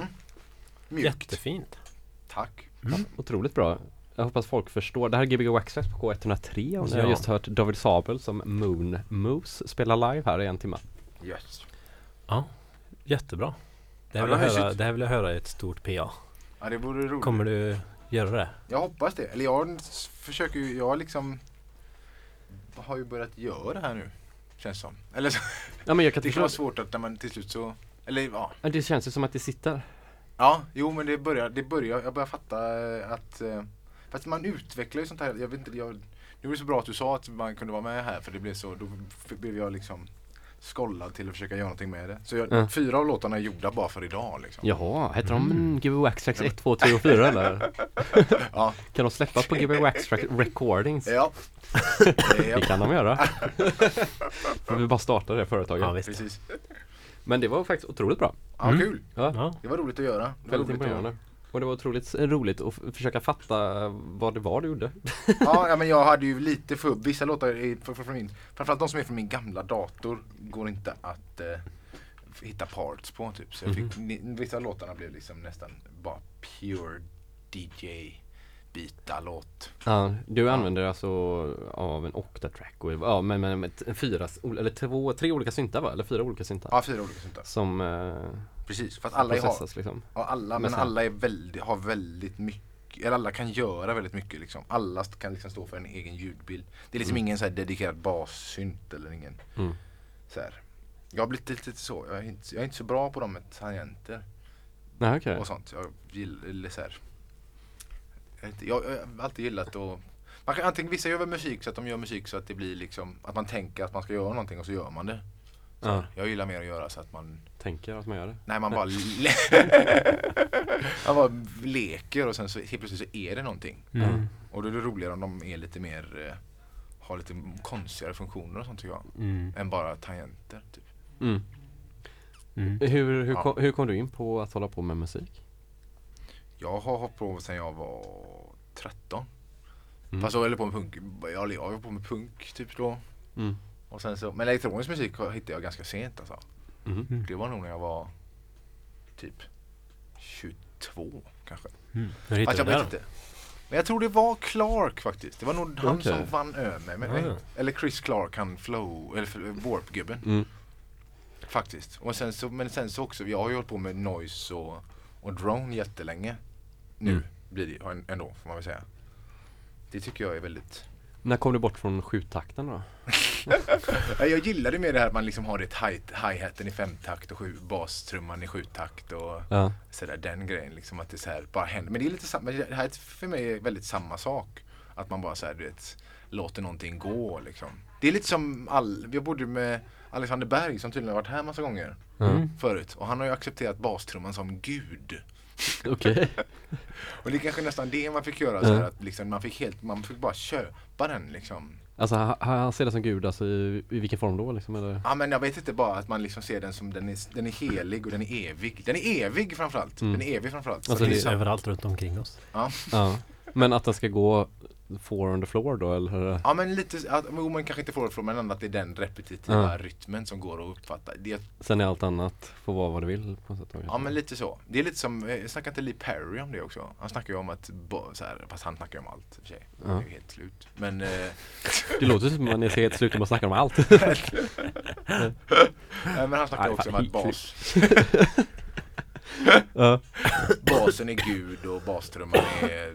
C: Mjukt.
B: Jättefint.
C: Tack.
A: Otroligt bra. Jag hoppas folk förstår. Det här är Gbg Waxtrax på K103 och ni har
B: Ja.
A: just hört David Sabel som Moon Moose spela live här i en timme.
C: Yes.
B: Ja, jättebra. Det här,
C: Ja,
B: vill jag höra, det här vill jag höra i ett stort PA.
C: Ja, det vore roligt.
B: Kommer du göra det?
C: Jag hoppas det. Eller jag försöker ju, jag liksom har ju börjat göra det här nu. Känns som. Eller så, *laughs*
A: Ja men jag kan
C: det kan vara svårt att när man till slut så Eller ja.
A: Det känns ju som att det sitter.
C: Ja, jo men det börjar, det börjar, jag börjar fatta eh, att eh, Fast man utvecklar ju sånt här, jag vet inte, jag Nu är det så bra att du sa att man kunde vara med här för det blev så, då blev jag liksom Skollad till att försöka göra någonting med det. Så jag,
A: Ja.
C: fyra av låtarna är gjorda bara för idag liksom.
A: Jaha, heter de mm. Gbg Waxtrax 1, 2, 3 och 4 eller? *laughs*
C: Ja.
A: Kan de släppas på Gbg Waxtrax *laughs* Recordings?
C: Ja. *laughs*
A: Det kan de göra. Får vi bara starta det företaget.
B: Ja, visst.
C: Precis.
A: Men det var faktiskt otroligt bra.
C: Ja,
B: Mm.
C: kul.
A: Ja.
C: Det var roligt att göra. Det var
A: väldigt
C: roligt att göra.
A: imponerande. Och det var otroligt roligt att försöka fatta vad det var du gjorde. *laughs*
C: Ja, ja, men jag hade ju lite för vissa låtar för min, framförallt de som är från min gamla dator går inte att eh, hitta parts på typ. Så fick, ni, vissa låtarna blev liksom nästan bara pure DJ bita låt.
A: Ja, du använder alltså av en Octatrack och ja, men, men fyra, eller två, tre olika syntar va? Eller fyra olika syntar?
C: Ja, fyra olika sånt där.
A: Som eh,
C: Precis, för att alla, är, har,
A: processas liksom.
C: ja, alla, men alla är väldigt, har väldigt mycket, eller alla kan göra väldigt mycket liksom. Alla kan liksom stå för en egen ljudbild. Det är liksom ingen så dedikerad bassynt eller ingen
A: Mm.
C: så här. Jag har blivit lite, lite så, jag är, inte, jag är inte så bra på dem med tangenter.
A: Nej, okej.
C: och sånt. Jag gillar eller så här. Jag, vet inte, jag, jag har alltid gillat att man kan, antingen, vissa gör väl musik så att de gör musik så att det blir liksom att man tänker att man ska göra någonting och så gör man det. Så
A: Ja.
C: Jag gillar mer att göra så att man
A: tänker att man gör det.
C: Nej man bara, *laughs* le- *laughs* man bara leker och sen så helt plötsligt så är det någonting.
B: Mm.
C: Och då är det roligare om de är lite mer eh, har lite konstigare funktioner och sånt tycker jag.
B: Mm.
C: Än bara tangenter. Typ.
A: Mm.
B: Mm.
A: Hur, hur,
C: Ja.
A: kom, hur kom du in på att hålla på med musik?
C: Jag har hållit på sedan jag var 13.
A: Mm.
C: Fast jag höll på med punk. Jag jag höll på med punk typ då.
A: Mm.
C: Och sen så, men elektronisk musik hittade jag ganska sent alltså.
A: Mhm.
C: Det var nog när jag var typ 22 kanske.
B: Mm. Hur hittade
C: jag
B: du det
C: inte. Men jag tror det var Clark faktiskt. Det var nog han som vann över mig. Men,
B: Ah.
C: Eller Chris Clark, han flow, eller Warp-gubben.
A: Mm.
C: Faktiskt. Och sen så, men sen så också, jag har ju hållit på med noise och, och drone jättelänge. Nu
A: Mm.
C: blir det ändå får man väl säga. Det tycker jag är väldigt
A: När kom du bort från sjutakten då? *laughs*
C: Ja, Jag gillade mer det här att man liksom har det hi- hi-haten i femtakt och sju, bastrumman i sjutakt och
A: Ja.
C: sådär den grejen liksom att det så här bara händer. Men det är lite samma, det här är för mig är väldigt samma sak. Att man bara såhär du vet låter någonting gå liksom. Det är lite som all, vi bodde med Alexander Berg som tydligen har varit här massa gånger
A: Ja.
B: Mm.
C: förut och han har ju accepterat bastrumman som gud. *laughs*
A: Okej.
C: Och det är kanske nästan det man fick göra
A: Ja.
C: så här, att liksom, man fick helt, man fick bara köpa den liksom.
A: Alltså han, han ser det som gud, alltså i, i vilken form då liksom? Eller?
C: Ja men jag vet inte bara att man liksom ser den som den är, den är helig och den är evig. Den är evig framförallt.
A: Mm.
C: Den är evig framförallt.
A: Alltså,
C: det är
A: det-
C: så-
B: överallt runt omkring oss.
A: Ja. Men att den ska gå four on the floor då eller?
C: Ja men lite, att, jo, man kanske inte får det från men ändå att det är den repetitiva
A: Ja.
C: rytmen som går att uppfatta. Det,
A: Sen är allt annat får vara vad det vill på något sätt.
C: ja men lite så. Det är lite som, eh, snackar inte Lee Perry om det också? Han snackar ju om att, så här, fast han snackar ju om allt i och för sig. Han är
A: Ja.
C: ju helt slut. Men, eh, *laughs*
A: Det låter som att man är helt slut och snackar om allt. *laughs*
C: nej, men han snackar också om att bas, *laughs*
A: ja.
C: basen är gud och bastrumman är,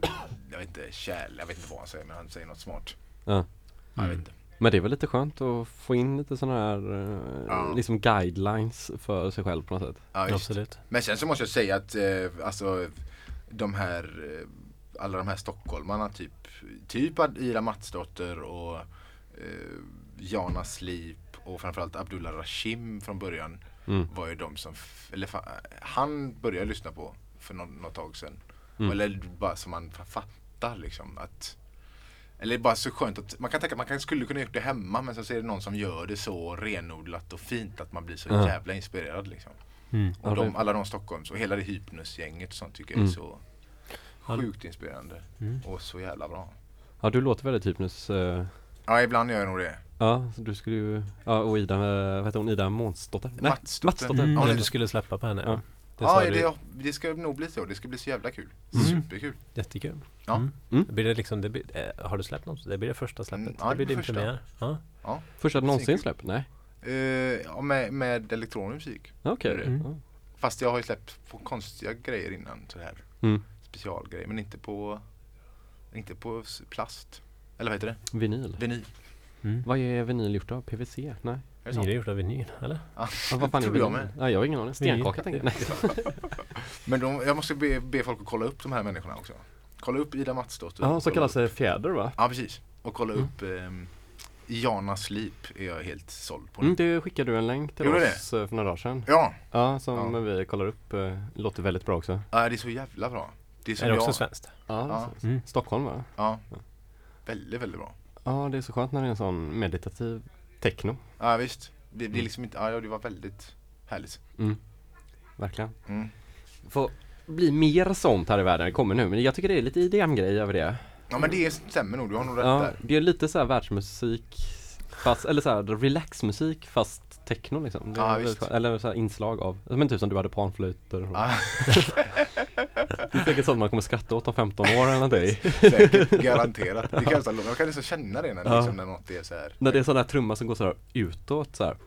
C: jag vet inte, kärl, jag vet inte vad han säger men han säger något smart.
A: Ja.
C: Jag vet inte.
A: Men det är väl lite skönt att få in lite sådana här eh,
C: Ja.
A: liksom guidelines för sig själv på något sätt.
C: Ja, just.
B: Absolut.
C: Men sen så måste jag säga att eh, alltså de här eh, alla de här stockholmarna typ typ Ad- Ira Matsdotter och eh, Jana Slip och framförallt Abdullah Rashim från början
A: Mm.
C: var ju de som, f- eller fa- han började lyssna på för något, något tag sedan.
A: Mm.
C: Eller bara som man fa- fattar liksom att eller bara så skönt att man kan tänka att man skulle kunna gjort det hemma men sen så är det någon som gör det så renodlat och fint att man blir så
A: Ja.
C: jävla inspirerad liksom.
B: Mm.
C: Och de, alla de Stockholms och hela det Hypnus-gänget och sånt tycker jag
A: Mm.
C: är så
B: Ja.
C: sjukt inspirerande
B: Mm.
C: och så jävla bra.
A: Ja du låter väldigt hypnus. eh,
C: Ja, ibland gör jag nog det.
A: ja, så du skulle ju, ja och Ida, eh, vad heter hon, Ida Månsdotter? Nej,
C: Matsdotter.
A: Matsdotter.
B: Mm,
C: Ja,
B: du skulle släppa på henne.
A: Ja.
B: Ja. Det
C: Ja, det,
B: du.
C: ja, det ska nog bli så. Det ska bli så jävla kul.
B: Mm.
C: Superkul.
B: Jättekul.
C: Ja.
B: Mm.
A: Mm.
B: Blir det liksom, det blir, eh, har du släppt något? Det blir det första släppet?
C: Mm, ja,
B: det blir
C: det
B: din
C: första.
B: premiär? Ja.
A: Första någonsin släpp? Nej?
C: Eh, ja, med, med elektronisk musik.
A: Okej.
B: Mm.
A: Ja.
C: Fast jag har ju släppt på konstiga grejer innan. Så här.
A: Mm.
C: Specialgrejer. Men inte på, inte på plast. Eller vad heter det?
A: Vinyl.
C: Vinyl.
B: Mm.
A: Vad är vinyl gjort av? PVC? Nej?
C: Är det
B: Är
C: sant?
B: det gjort av vinyl, eller?
C: Ja,
A: Ja, vad fan är *laughs*
C: tror jag med.
A: Nej, jag har ingen aning. Stenkaka tänker jag. Nej. *laughs*
C: Men de, jag måste be, be folk att kolla upp de här människorna också. Kolla upp Ida Matsdotter.
A: Ja,
C: och
A: som
C: kolla
A: kallas
C: upp-
A: sig fjäder va?
C: Ja, precis. Och kolla
A: Mm.
C: upp ehm, Jana Slip är jag helt såld på nu.
A: Mm, det skickade du en länk till
C: Gjorde
A: oss eh, för några dagar sedan.
C: Ja,
A: Ja, som
C: Ja.
A: vi kollar upp. eh, Låter väldigt bra också.
C: ja, det är så jävla bra. Det är som
B: Är det
C: jag.
B: också svenskt?
A: Ja,
C: Ja.
A: så-
B: Mm.
A: Stockholm va?
C: Ja. Väldigt, väldigt bra.
A: Ja, det är så skönt när det är en sån meditativ techno.
C: Ja, visst. Det, det är liksom inte, ja, det var väldigt härligt.
A: Mm. Verkligen.
C: Mm.
A: Får bli mer sånt här i världen, det kommer nu. Men jag tycker det är lite IDM-grej över det.
C: Ja, men det stämmer nog. Du har nog rätt
A: Ja,
C: där.
A: det är lite så här världsmusik fast, eller så här relaxmusik fast techno liksom.
C: Ja, visst.
A: Eller så här inslag av, men typ som du hade panflöjter. och- *laughs* *laughs* Det är säkert sånt man kommer skratta åt om 15 år eller någonting.
C: säkert. Garanterat. Det kan jag, jag kan nästan känna det när,
A: Ja.
C: liksom, när något är så här.
A: När det är sån där trumma som går så här utåt så här.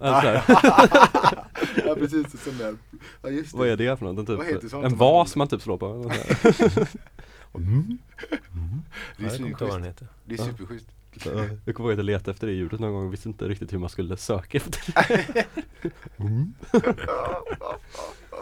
A: Eller så här. *laughs*
C: ja, precis. Sån där. Ja, just det.
A: Vad är det för något? En, typ, en vas man typ slår på. här. *laughs* Mm.
C: Det är,
B: heter.
C: det är
A: Ja.
C: superschysst.
A: Så, Jag kommer ihåg att jag letade efter det ljudet någon gång och visste inte riktigt hur man skulle söka efter det. *laughs* Mm.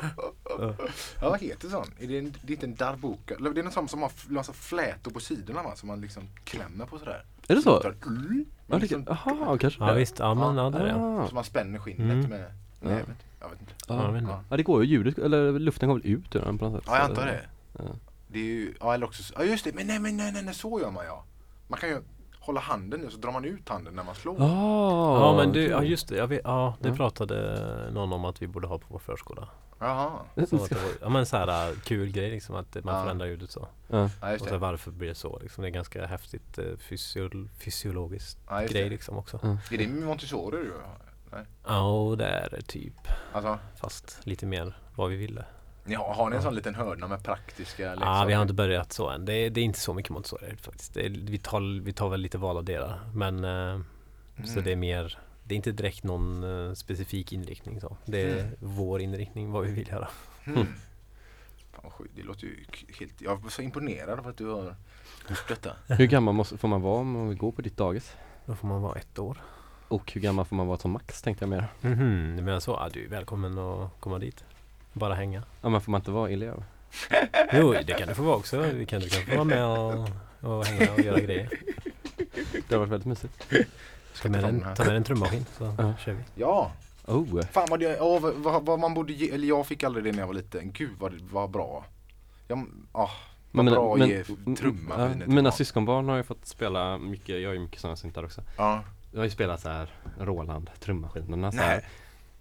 A: *laughs*
C: Ja, vad heter sån? Är det, en, det är inte en darbuka? Det är någon sån som har massa flätor på sidorna va? Som man liksom klämmer på sådär.
A: Är det så?
C: Tar- Mm.
A: Ja,
C: Man liksom,
A: aha, kanske
B: Ja
A: det.
B: visst, ja men ja, det är det.
A: Ah.
C: så man spänner skinnet
B: Mm.
C: med
A: Ja.
C: nävet. Jag vet inte.
B: Ja, jag
A: Ja.
B: vet inte.
C: Ja.
A: ja, det går ju ljudet, eller luften går väl ut ur den på något sätt.
C: Ja, jag antar det.
A: Ja.
C: Det är ju, ja eller också, ja just det, men nej men nej, nej, nej så gör man ja. Man kan ju hålla handen nu så drar man ut handen när man slår.
A: Ah,
B: Ja men du, ja just det, jag vet, ja det
A: Ja.
B: pratade någon om att vi borde ha på vår förskola.
C: Jaha.
B: Så att det var, ja men så här äh, kul grej liksom att man
C: Ja.
B: förändrar ljudet så.
A: Ja.
C: Ja just
B: Och så
C: det.
B: varför blir det så liksom? Det är ganska häftigt eh, fysiol, fysiologiskt
C: Ja, just
B: grej
C: det.
B: liksom också.
A: Ja.
C: Är det Montessori du? Nej.
B: Ja och det är det typ.
C: Alltså,
B: Fast lite mer vad vi ville.
C: ni har, har ni en sån liten hörna med praktiska
B: Ja
C: leksaker?
B: vi har inte börjat så än. Det är, det är inte så mycket Montessori faktiskt. Det är, vi, tar, vi tar väl lite val av det där. Men eh, så
C: Mm.
B: det är mer Det är inte direkt någon eh, specifik inriktning så. Det är
C: Mm.
B: vår inriktning vad vi vill göra.
C: Mm. Fan vad sjukt, det låter ju helt, jag var så imponerad av att du har gjort detta. *laughs*
A: Hur gammal måste, får man vara om man vill gå på ditt dagis?
B: Då får man vara ett år.
A: Och hur gammal får man vara som max tänkte jag mer.
B: Mhm, du menar så? Ja, du är välkommen att komma dit. Bara hänga.
A: Ja men får man inte vara elev?
B: Jo, det kan du få vara också. Du kan, du kan få vara med och, och hänga och göra grejer.
A: Det har varit väldigt mysigt.
B: Ta med en, ta med en trummaskin så
A: Ja.
B: kör vi.
C: Ja,
A: Oh,
C: Fan vad, det, åh, vad, vad, vad man borde ge, eller jag fick aldrig det när jag var liten. Gud vad var bra. Jag, ah, vad
A: mina-
C: bra att
A: men-
C: ge trumma
A: ja. Mina syskonbarn har ju fått spela mycket, jag har ju mycket sådana syntar också.
C: Ja.
A: Jag har ju spelat så här Roland, trummaskinerna så här.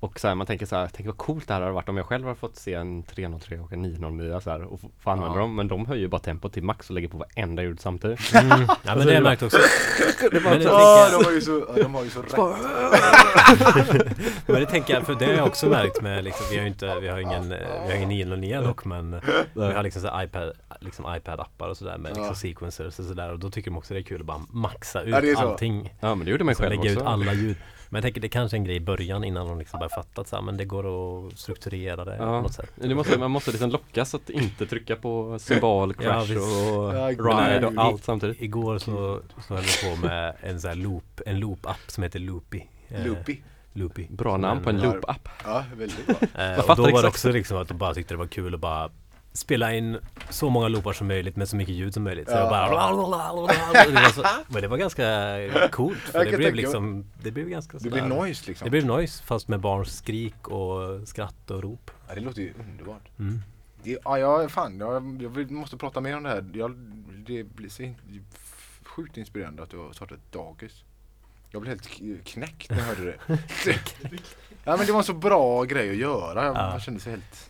A: Och så här, man tänker så här, tänk vad coolt det här hade varit om jag själv hade fått se en 303 och en 909 så här och få, använda
C: Ja.
A: dem. Men de höjer bara tempot till max och lägger på varenda ljud samtidigt.
B: Mm. Ja men *laughs* det har jag märkt också. *laughs* Men det,
C: Ja, de har ju så, ja, de har ju så rätt. *laughs*
B: men det tänker jag, för det har jag också märkt med liksom, vi har ju inte, vi har ingen, vi har ingen 909 dock men vi har liksom så här iPad, liksom iPad-appar och sådär med liksom
C: Ja.
B: sequencers och sådär och då tycker de också det är kul att bara maxa ut
C: Ja, det
B: allting.
A: Ja men det gjorde man
B: Så
A: själv
B: lägga ut
A: också.
B: alla ljud. Men jag tänker det kanske är en grej i början innan de liksom börjar fatta att så här, men det går att strukturera det
A: Ja.
B: på något sätt.
A: Det måste, man måste liksom lockas att inte trycka på symbol,
B: Ja,
A: crash
B: visst.
A: och
C: Ja,
A: ride och allt samtidigt.
B: Igår så, så höll vi på med en sån här loop, en loop-app som heter Loopy. Eh,
C: Loopy.
B: Loopy.
A: Bra namn på en
C: Ja.
A: loop-app.
C: Ja, väldigt bra.
B: Eh, och då var det också liksom att de bara tyckte det var kul att bara spela in så många loopar som möjligt med så mycket ljud som möjligt. Så
C: Ja.
B: jag bara... *laughs* Det var så, men det var ganska coolt. För det blev liksom... Det blev ganska
C: Det blir
B: sådär-
C: noise liksom.
B: Det blev noise fast med barns skrik och skratt och rop.
C: Ja, det låter ju underbart.
B: Mm.
C: Det, ja, jag, fan, jag, jag måste prata mer om det här. Jag, det blir sjukt inspirerande att du har startat dagis. Jag blev helt knäckt när jag hörde det. *laughs* *laughs* ja men det var en så bra grej att göra. Jag,
B: Ja.
C: jag kände så helt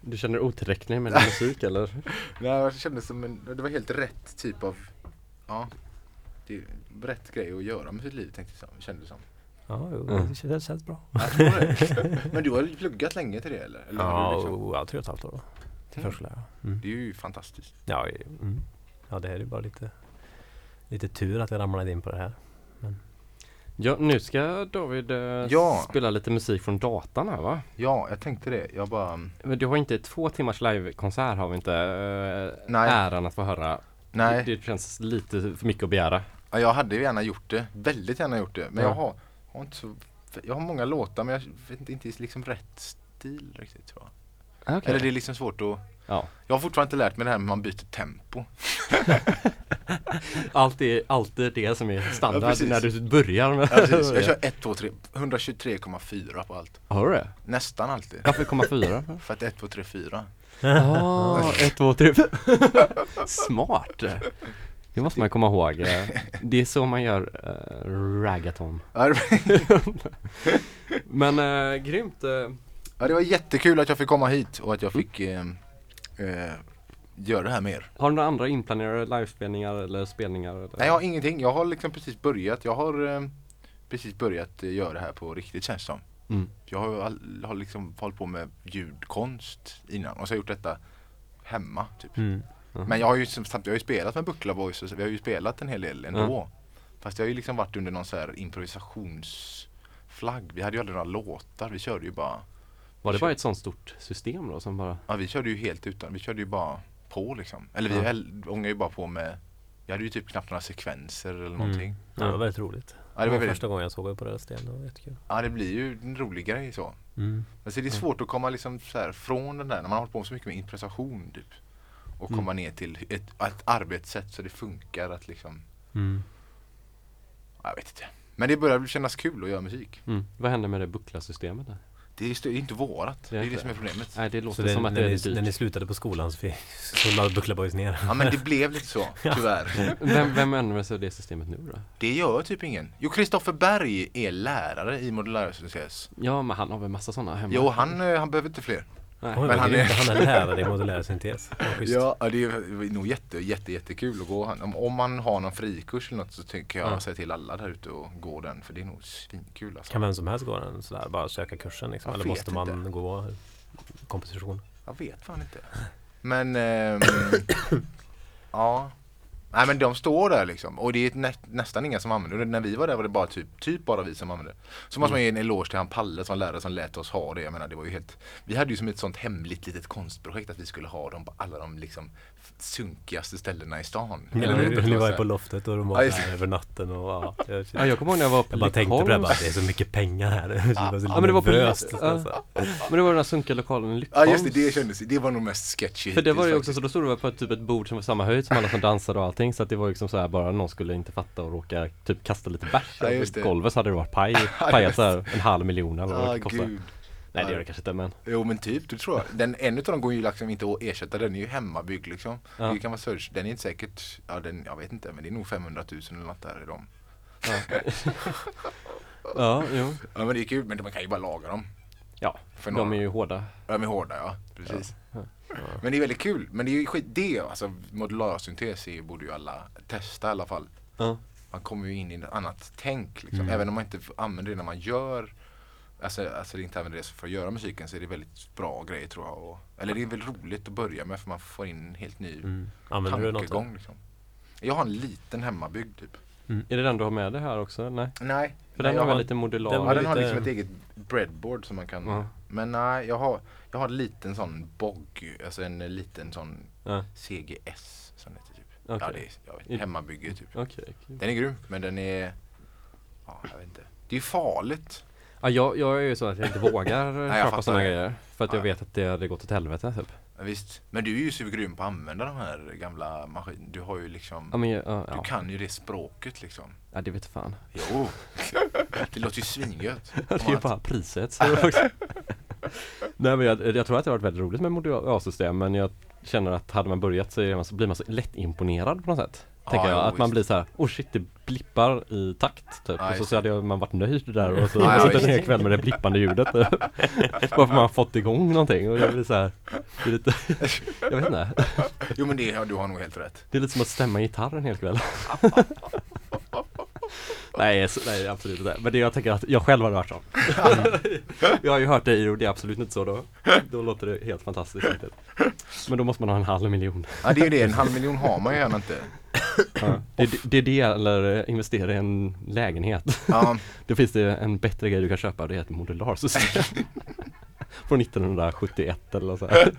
A: Du känner otillräcklig med din musik eller? *laughs*
C: Nej, jag kände som en, det var helt rätt typ av Ja det är rätt grej att göra med sitt liv tänkte jag, kände det som.
B: Ja, jo,
A: Mm.
B: det känns, känns bra. *laughs*
C: Men du har ju pluggat länge till det eller? eller
B: Ja,
C: liksom,
B: ja, tre och ett halvt år då. Till
C: Mm.
B: förskollärare. Mm.
C: det är ju fantastiskt.
B: Ja, mm. ja, det här är ju bara lite Lite tur att jag ramlade in på det här.
A: Ja, nu ska David eh,
C: Ja.
A: spela lite musik från datan här va?
C: Ja, jag tänkte det. Jag bara
A: Men du har inte två timmars livekonsert har vi inte eh,
C: Nej.
A: äran att få höra.
C: Nej,
A: Det, det känns lite för mycket att begära.
C: ja, jag hade gärna gjort det. Väldigt gärna gjort det. Men
A: Ja.
C: jag har, har inte så Jag har många låtar men jag vet inte, inte liksom rätt stil riktigt tror jag.
A: Okay.
C: Eller det är liksom svårt att
A: Ja.
C: Jag har fortfarande inte lärt mig det här med man byter tempo. *laughs*
A: Allt är alltid det som är
C: Ja,
A: standard
C: precis.
A: när du börjar med
C: Ja. Jag *laughs* kör 1, 2, 3, 123,4 på allt.
A: Har du det?
C: Nästan alltid.
A: Varför komma fyra?
C: För att 1, 2, 3, 4.
A: Ja, ett, två, tre, fyra. *laughs* Smart! Det måste man komma ihåg. Eh, Det är så man gör uh, ragaton.
C: Ja, det-
A: Men uh, grymt! eh.
C: Ja, det var jättekul att jag fick komma hit och att jag fick eh, eh, göra det här mer.
A: Har du några andra inplanerade livespelningar eller spelningar? Eller?
C: Nej, jag har ingenting. Jag har liksom precis börjat. Jag har eh, precis börjat eh, göra det här på riktigt känns det som.
A: Mm.
C: Jag har, har liksom hållit på med ljudkonst innan och så har jag gjort detta hemma. Typ.
B: Mm.
C: Men jag har ju jag har ju spelat med Buckla Boys och så, vi har ju spelat en hel del ändå. Fast jag har ju liksom varit under någon så här improvisationsflagg. Vi hade ju aldrig några låtar, vi körde ju bara
A: Var det bara ett sånt stort system då som bara
C: Ja vi körde ju helt utan, vi körde ju bara på liksom. Eller vi
A: Ja.
C: ångade ju bara på med Vi hade ju typ knappt några sekvenser eller någonting.
B: Mm. Ja, det var väldigt roligt.
C: Ja, det var väldigt,
B: första gången jag såg det på Rödsten. Det var jättekul.
C: ja det blir ju en rolig grej så.
B: Mm.
C: Alltså det är svårt att komma liksom så här från den där, när man har hållit på så mycket med improvisation typ. Och
A: Mm.
C: komma ner till ett, ett arbetssätt så det funkar att liksom,
B: Mm.
C: ja, jag vet inte. Men det börjar kännas kul att göra musik.
A: mm. Vad hände med det buckla-systemet där?
C: Det är, är inte vårat.
A: Det är
C: det som är problemet.
A: Nej det
B: Så
A: låter
B: det,
A: som att
B: när,
A: det är
B: ni,
A: dyrt.
B: när ni slutade på skolan så, fick, så la Buckla Boys ner.
C: Ja men det *laughs* blev lite så, tyvärr.
A: Vem, vem använder sig av det systemet nu då?
C: Det gör typ ingen. Jo, Kristoffer Berg är lärare i modulärsyntesen.
A: Ja men han har väl massa sådana hemma?
C: Jo, han, eh, han behöver inte fler.
A: Nej.
C: Men
B: men
C: han är-
B: han är lärare i modulär syntes. *laughs*
C: Ja, ja, det är nog jätte, jätte, jättekul att gå. Om, om man har någon frikurs eller något så tycker jag
A: Ja.
C: säga till alla där ute och gå den. För det är nog svinkul alltså.
B: Kan vem som helst gå den sådär, bara söka kursen liksom?
C: Jag
B: Eller måste man
C: inte.
B: gå komposition?
C: Jag vet fan inte. Men ehm, *coughs* ja. Nej men de står där liksom och det är nä nästan inga som använder det. När vi var där var det bara typ, typ bara vi som använde det. Så måste man ge en eloge till han Palle som lärare som lät oss ha det. Jag menar det var ju helt Vi hade ju som ett sånt hemligt litet konstprojekt att vi skulle ha dem på alla de liksom sunkigaste ställena i stan.
B: Ja,
C: Eller hur?
B: ni var ju på loftet och de var
C: Ja,
B: där över natten och ja, jag,
A: Ja, jag kommer ihåg när jag var på
B: jag bara tänkte på det bara, det är så mycket pengar här. *laughs* Det var så
A: Ja, men det var på
B: nervöst,
A: ja.
B: alltså.
A: Men det var den här sunkiga lokalen i
C: Ja
A: Lyckholms.
C: just det, det kändes Det var nog mest sketchy
A: För det var ju också så, då stod det på typ ett bord som var samma höjd som alla som dansade och allting. så att det var liksom så här bara någon skulle inte fatta och råka typ kasta lite bärs
C: Ja,
A: golvet så hade det varit paj, *laughs*
C: Ja,
A: pajat så här en halv miljon eller vad
C: Ah,
A: det kostar. Nej det gör det kanske inte men
C: Jo men typ, det tror jag. Den, en utav dem går ju liksom inte att ersätta, den är ju hemmabyggd liksom.
A: Ja.
C: Det kan vara search, den är inte säkert, ja den, jag vet inte men det är nog 500 000 eller något där i dem. *laughs*
A: Ja, jo.
C: Ja men det är kul, men man kan ju bara laga dem.
A: Ja,
C: För
A: de
C: några.
A: är ju hårda.
C: De är hårda ja, precis.
A: Ja.
C: Men det är väldigt kul, men det är ju skit, det alltså modularsyntes borde ju alla testa i alla fall.
A: Ja.
C: Man kommer ju in i ett annat tänk liksom.
B: Mm.
C: Även om man inte använder det när man gör Alltså, alltså inte använder det för att göra musiken så är det väldigt bra grejer tror jag. Och, eller det är väldigt roligt att börja med för man får in en helt ny
B: Mm. Använder du något?
C: tankegång. Liksom. Jag har en liten hemmabyggd typ.
A: Är det den du har med dig här också? Nej?
C: Nej.
A: För
C: nej,
A: den har väl lite modular?
B: den
C: ja, den har
B: lite-
C: liksom ett eget breadboard som man kan
A: Ja.
C: Men nej, jag har, jag har en liten sån bogg, alltså en liten sån
A: Ja,
C: CGS som det heter typ.
A: okej.
C: Ja, det är jag vet, hemmabygge typ.
A: Okej. kul.
C: Den är grym, men den är Ja, jag vet inte. Det är farligt.
A: Ja, jag, jag är ju så att jag inte vågar *laughs*
C: jag
A: köpa
C: fattar
A: sådana
C: det.
A: grejer. För att jag
C: Ja.
A: vet att det hade gått åt helvete typ.
C: Ja, visst. Men du är ju så grym på att använda de här gamla maskinerna. Du har ju liksom
A: Ja men ja,
C: Du
A: ja.
C: kan ju det språket liksom.
A: ja det vet fan.
C: Jo. *laughs* det låter ju svingött.
A: Det är ju bara priset. Så det var också- Nej men jag, jag tror att det har varit väldigt roligt med modularsystem men jag känner att hade man börjat så, är man, så blir man så lätt imponerad på något sätt. Tänker
C: Ja,
A: jag.
C: jo,
A: Att man blir så här, oh shit det blippar i takt typ. Och så, så hade jag, man varit nöjd där och så
C: Ja,
A: sitter en hel kväll med det blippande ljudet. *laughs* Varför man har fått igång någonting och det blir så här, det är lite, jag vet inte.
C: Jo men det, du har nog helt rätt.
A: Det är lite som att stämma gitarr en hel kväll. *laughs* *laughs* nej, så, nej absolut inte. Men det jag tänker att jag själv hade varit så. *laughs* jag har ju hört dig och det är absolut inte så då. Då låter det helt fantastiskt. Men då måste man ha en halv miljon.
C: Ja det är ju det, en halv miljon har man ju gärna inte.
A: Ja. Det, är det eller investera i en lägenhet.
C: Ja, *laughs*
A: Då finns det en bättre grej du kan köpa. Det är ett modularsystem. Från 1971 eller så. här.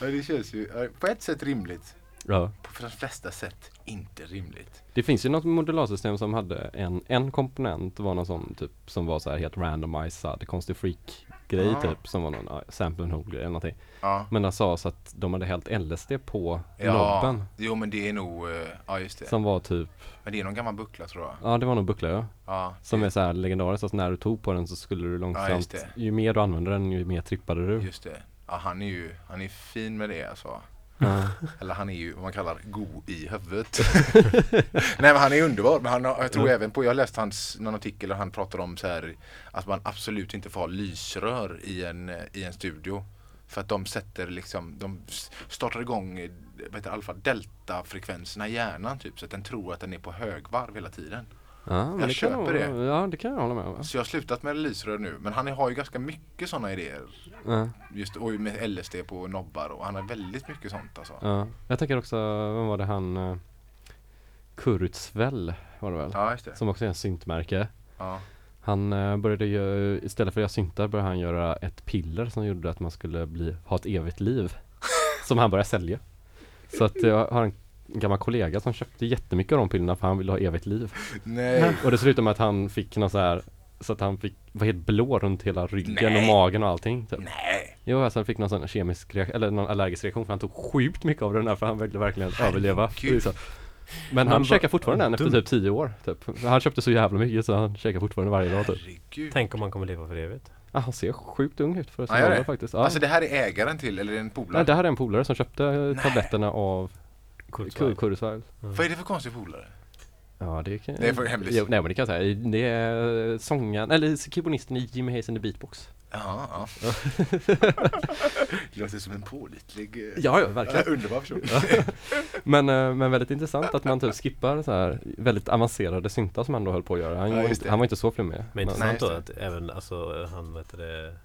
C: ja, det känns ju på ett sätt rimligt.
A: Ja.
C: På de flesta sätt inte rimligt.
A: Det finns ju något modularsystem som hade en, en komponent var någon sån typ som var så här helt randomized, konstig freak grej
C: Ah.
A: typ som var någon ja, sample and hold grej eller någonting.
C: Ja.
A: Men det sades att de hade hällt LSD på
C: Ja,
A: nobben
C: jo men det är nog, eh, ja just det.
A: som var typ,
C: Men det är någon gammal buckla tror jag.
A: ja det var nog buckla ja.
C: Ja,
A: Som
C: det-
A: är så här legendariskt att när du tog på den så skulle du långsamt, ju mer du använde den ju mer trippade du.
C: Just det. Ja, han är ju, han är fin med det alltså. Eller han är ju vad man kallar go i huvudet. *laughs* Nej men han är underbar. Men han har, jag tror
A: Ja.
C: även på, jag har läst hans, någon artikel där han pratar om så här att man absolut inte får ha lysrör i en, i en studio. För att de sätter liksom, de startar igång vad heter det, alfa delta-frekvenserna i hjärnan typ. Så att den tror att den är på högvarv hela tiden.
A: Ja, men
C: Jag
A: det kan
C: köper
A: nog- Ja det kan jag hålla med om.
C: Så jag har slutat med lysrör nu. Men han har ju ganska mycket sådana idéer.
A: Ja.
C: Just, och med LSD på nobbar och han har väldigt mycket sånt alltså.
A: Ja. Jag tänker också, vem var det han uh, Kurzväll var det väl?
C: Ja, just det.
A: Som också är en syntmärke.
C: Ja.
A: Han eh, började ju, istället för att göra syntar började han göra ett piller som gjorde att man skulle bli, ha ett evigt liv. *laughs* som han började sälja. Så att jag har en gammal kollega som köpte jättemycket av de pillerna för han ville ha evigt liv.
C: Nej. *laughs*
A: Och det slutade med att han fick något så här så att han fick, var helt blå runt hela ryggen och
C: Nej.
A: magen och allting typ.
C: Nej.
A: Jo, alltså han fick någon sån kemisk reaktion, eller någon allergisk reaktion för han tog sjukt mycket av den där för han ville verkligen överleva.
C: Herregud.
A: Men han
B: Men
A: käkar fortfarande den efter typ tio år. Typ. Han köpte så jävla mycket så han käkar fortfarande varje dag typ.
B: Tänk om man kommer leva för evigt.
A: Ah, han ser sjukt ung ut för att
C: Ja, gör
A: vara
C: det?
A: faktiskt. Ja.
C: Alltså det här är ägaren till, eller är det en polare?
A: Nej, det här är en polare som köpte
C: Nej.
A: tabletterna av
B: Kurzweil.
A: Kurzweil.
C: Vad är det för konstig polare?
A: Ja, det kan
C: Det är för hemligt.
A: Jo, nej, men det kan jag säga. Det är sångaren, eller keyboardisten i Jimmy Hayes and the Beatbox.
C: Jaha, ja. *laughs* det låter som en pålitlig, eh,
A: Ja, ja, verkligen. *laughs*
C: underbar person.
A: Men, eh, men väldigt intressant att man typ skippar så här väldigt avancerade syntar som han då höll på att göra. Han,
C: Ja,
A: var, inte, han var inte så flummig.
B: Men
A: Men-
B: intressant då att även alltså han vet det,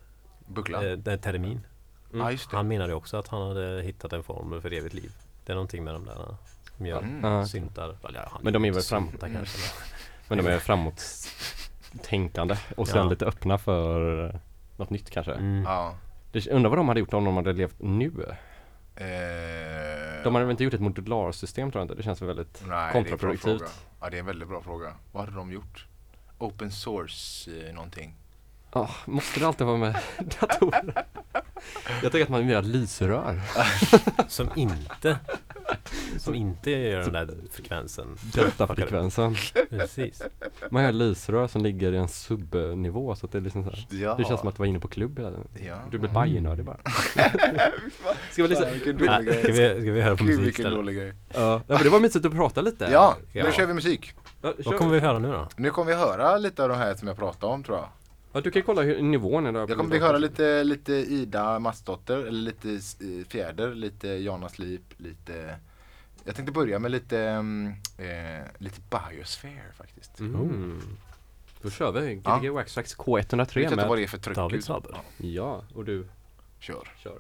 C: Buckla.
B: eh, den termin.
C: Ja, just det.
B: Han menade också att han hade hittat en formel för evigt liv. Det är någonting med de där som gör
C: Mm.
A: Ja. Men de är väl fram-
B: syntar kanske. *laughs*
A: Men de är framåt tänkande och sen
B: Ja.
A: lite öppna för eh, något nytt kanske.
B: Mm.
C: Ja.
A: Det, undrar vad de hade gjort om de hade levt nu?
C: Eh,
A: De hade väl inte gjort ett modularsystem tror jag inte. Det känns väl väldigt
C: Nej, det
A: kontraproduktivt.
C: fråga. Ja, det är en väldigt bra fråga. Vad hade de gjort? Open source eh, någonting?
A: Ah, måste det alltid vara med *laughs* datorer? Jag tänker att man vill göra lysrör. *laughs*
B: Som inte som inte gör den där frekvensen.
A: Delta-frekvensen.
B: Precis.
A: Man har lysrör som ligger i en subnivå så att det är liksom så här.
C: Ja.
A: Det känns som att du var inne på klubb hela tiden.
C: Ja.
A: Du blir bajnördig bara. *laughs* Ska vi lyssna?
C: Fan, vilken dålig
B: ska, vi, ska vi höra på musik
C: vilken dålig grej.
A: Ja, men det var mysigt att prata lite.
C: Ja, nu
B: Ja.
C: kör vi musik.
A: Ja,
B: Vad kommer vi höra nu då?
C: Nu kommer vi höra lite av de här som jag pratade om tror jag.
A: Ja, du kan kolla hur nivån är där.
C: Jag kommer vi höra lite, lite Ida Matsdotter, eller lite eh, Fjäder, lite Jana Slip, lite Jag tänkte börja med lite, mm, eh, lite Biosphere faktiskt.
A: Mm. Då kör vi
C: Ja.
A: Gbg Waxtrax
C: Jag vet
A: K103
C: inte vad
A: med.
B: David Saber.
C: Ja,
A: Ja, och du
C: kör.
A: kör.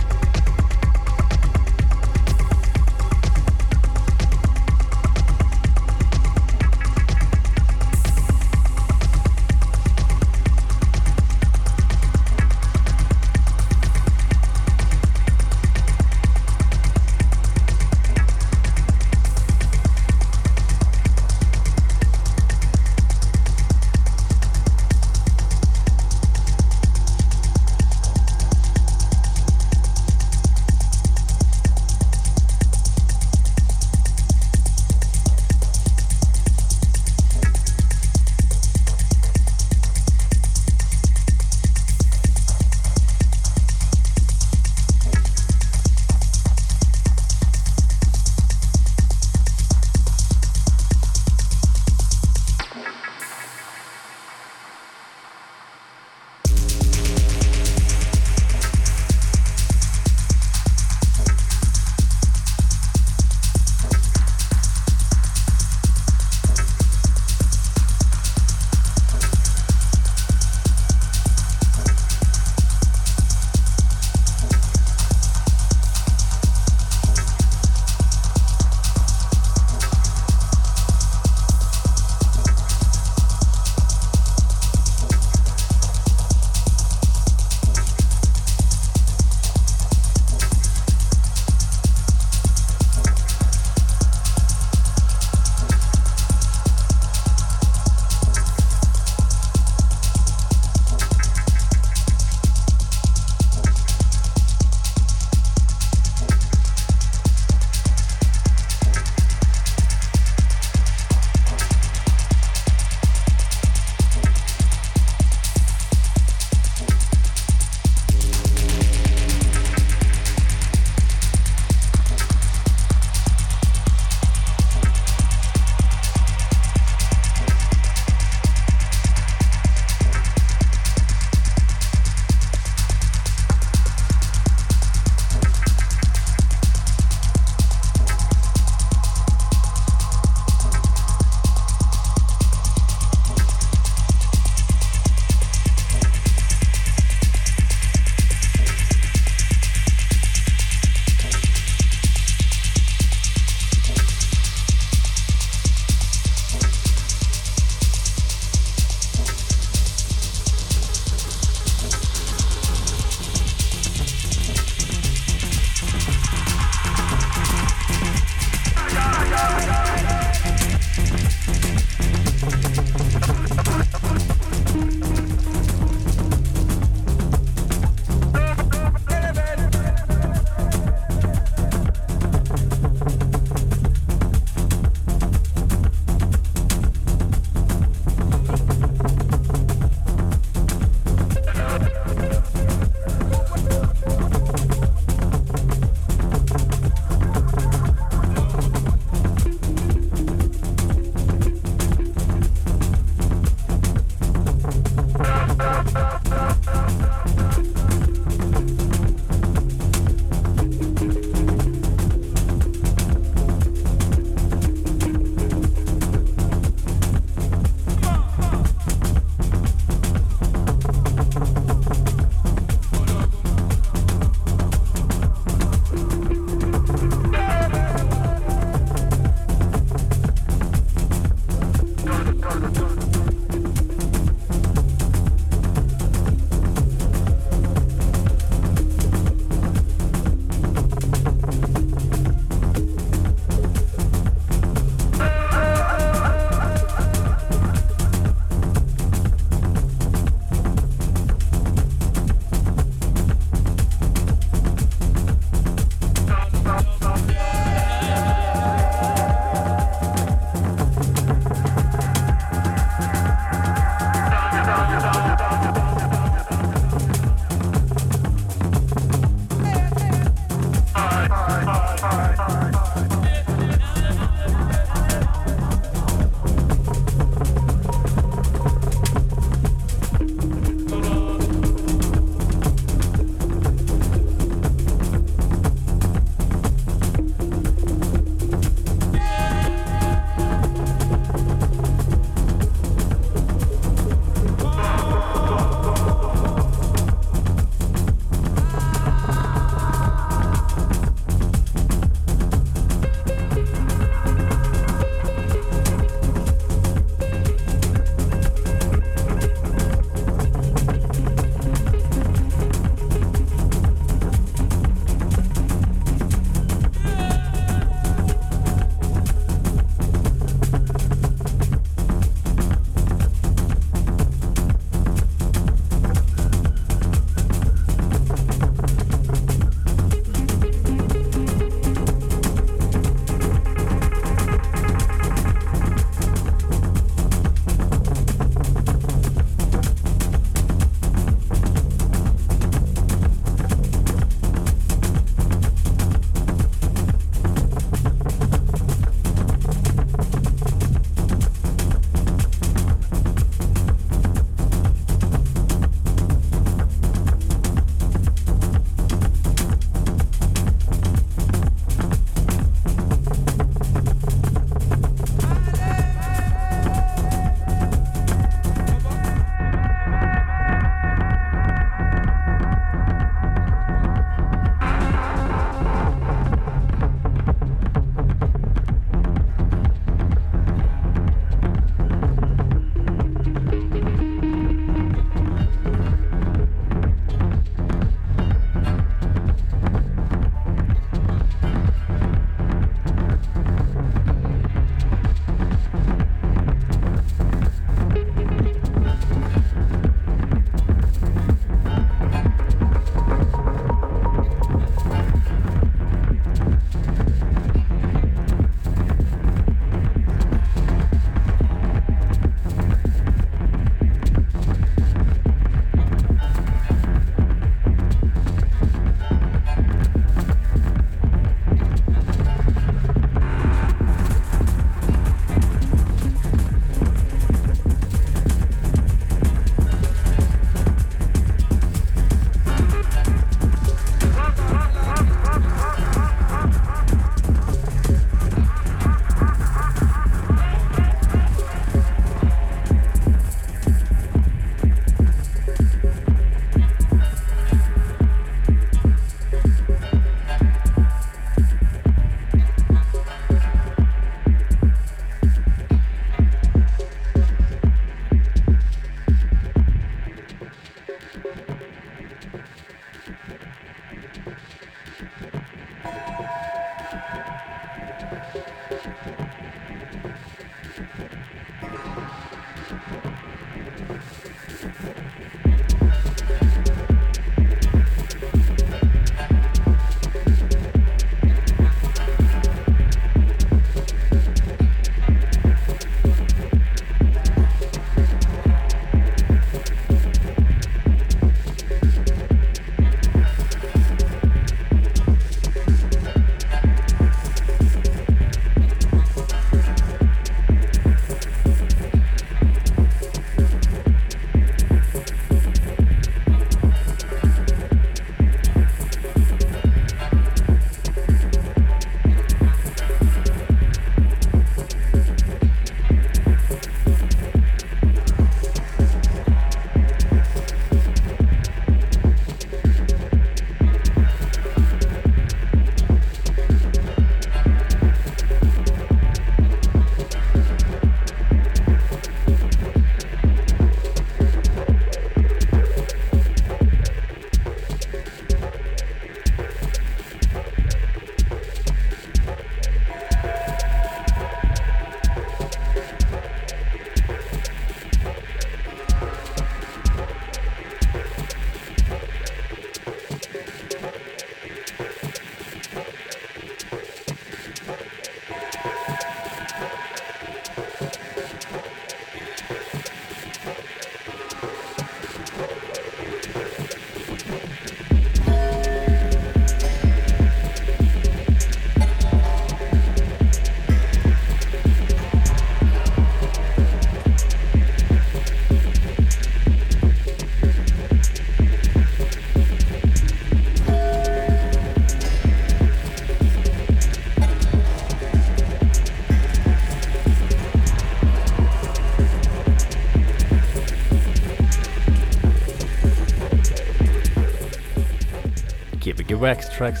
B: Wax Tracks.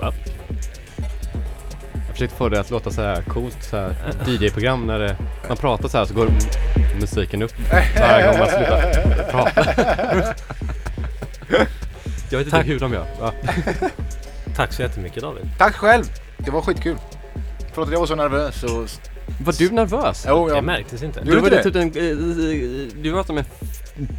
B: Va?
A: Jag försökte få det att låta så här coolt så här DJ-program när det, man pratar så här så går musiken upp varje gång man slutar prata. Jag vet inte
B: Tack.
A: hur de gör. Ja.
B: Tack så jättemycket David.
C: Tack själv! Det var skitkul. Förlåt att jag var så nervös och...
A: Var du nervös?
C: Jo,
B: Det
C: jag...
B: märktes inte.
C: Du-
A: Du var
C: inte
A: typ en, eh, eh, du var som en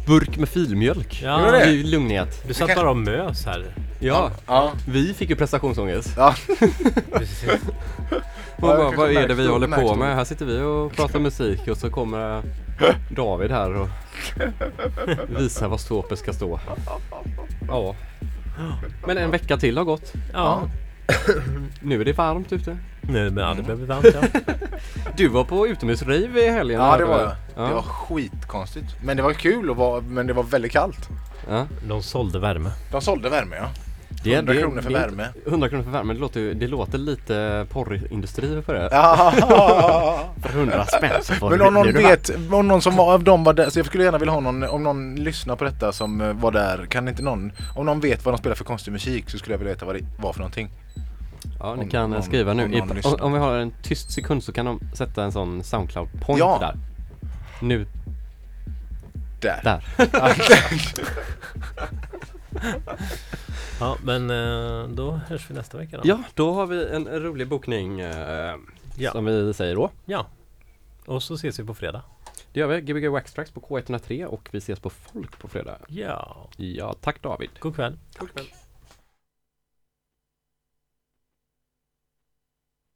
A: burk med filmjölk.
B: Ja,
C: Gjorde det?
A: I lugnhet.
B: Du satt bara och mös här.
A: Ja,
C: Ja.
A: vi fick ju prestationsångest.
C: Ja. *laughs*
B: Precis.
A: Och bara, vad är det vi håller på med? Här sitter vi och pratar musik och så kommer David här och *laughs* visar var skåpet ska stå. Ja. Men en vecka till har gått.
B: Ja.
A: Nu är det varmt ute.
B: Nu, men ja, det bli varmt ja. *laughs*
A: Du var på utomhusrave i helgen.
C: Ja, det var
A: jag.
C: jag. Det var
A: Ja.
C: skitkonstigt. Men det var kul och var, men det var väldigt kallt.
A: Ja.
B: De sålde värme.
C: De sålde värme ja.
A: Det är-
C: 100
A: det är-
C: kronor för
A: det är-
C: värme.
A: 100 kronor för värme, det låter, ju- det låter lite porrindustri för det.
C: Ja. *laughs*
A: För 100 *laughs* spänn så får
C: Men
A: du-
C: om någon
A: blir du
C: vet, om någon som var, av dem var där, så jag skulle gärna vilja ha någon, om någon lyssnar på detta som eh, var där, kan inte någon, om någon vet vad de spelar för konstig musik så skulle jag vilja veta vad det var för någonting.
A: Ja, ni
C: Om
A: kan
C: någon-
A: skriva nu.
C: om
A: I, om, om vi har en tyst sekund så kan de sätta en sån Soundcloud-point
C: Ja.
A: där. Nu,
C: Där.
A: där. *laughs*
B: Ja, men eh, då hörs vi nästa vecka då.
A: Ja, då har vi en rolig bokning eh,
B: Ja.
A: som vi säger då.
B: Ja. Och så ses vi på fredag.
A: Det gör vi. Gbg Wax Tracks på K103 och vi ses på Folk på fredag.
B: Ja.
A: Ja, tack David.
B: God kväll.
A: God kväll.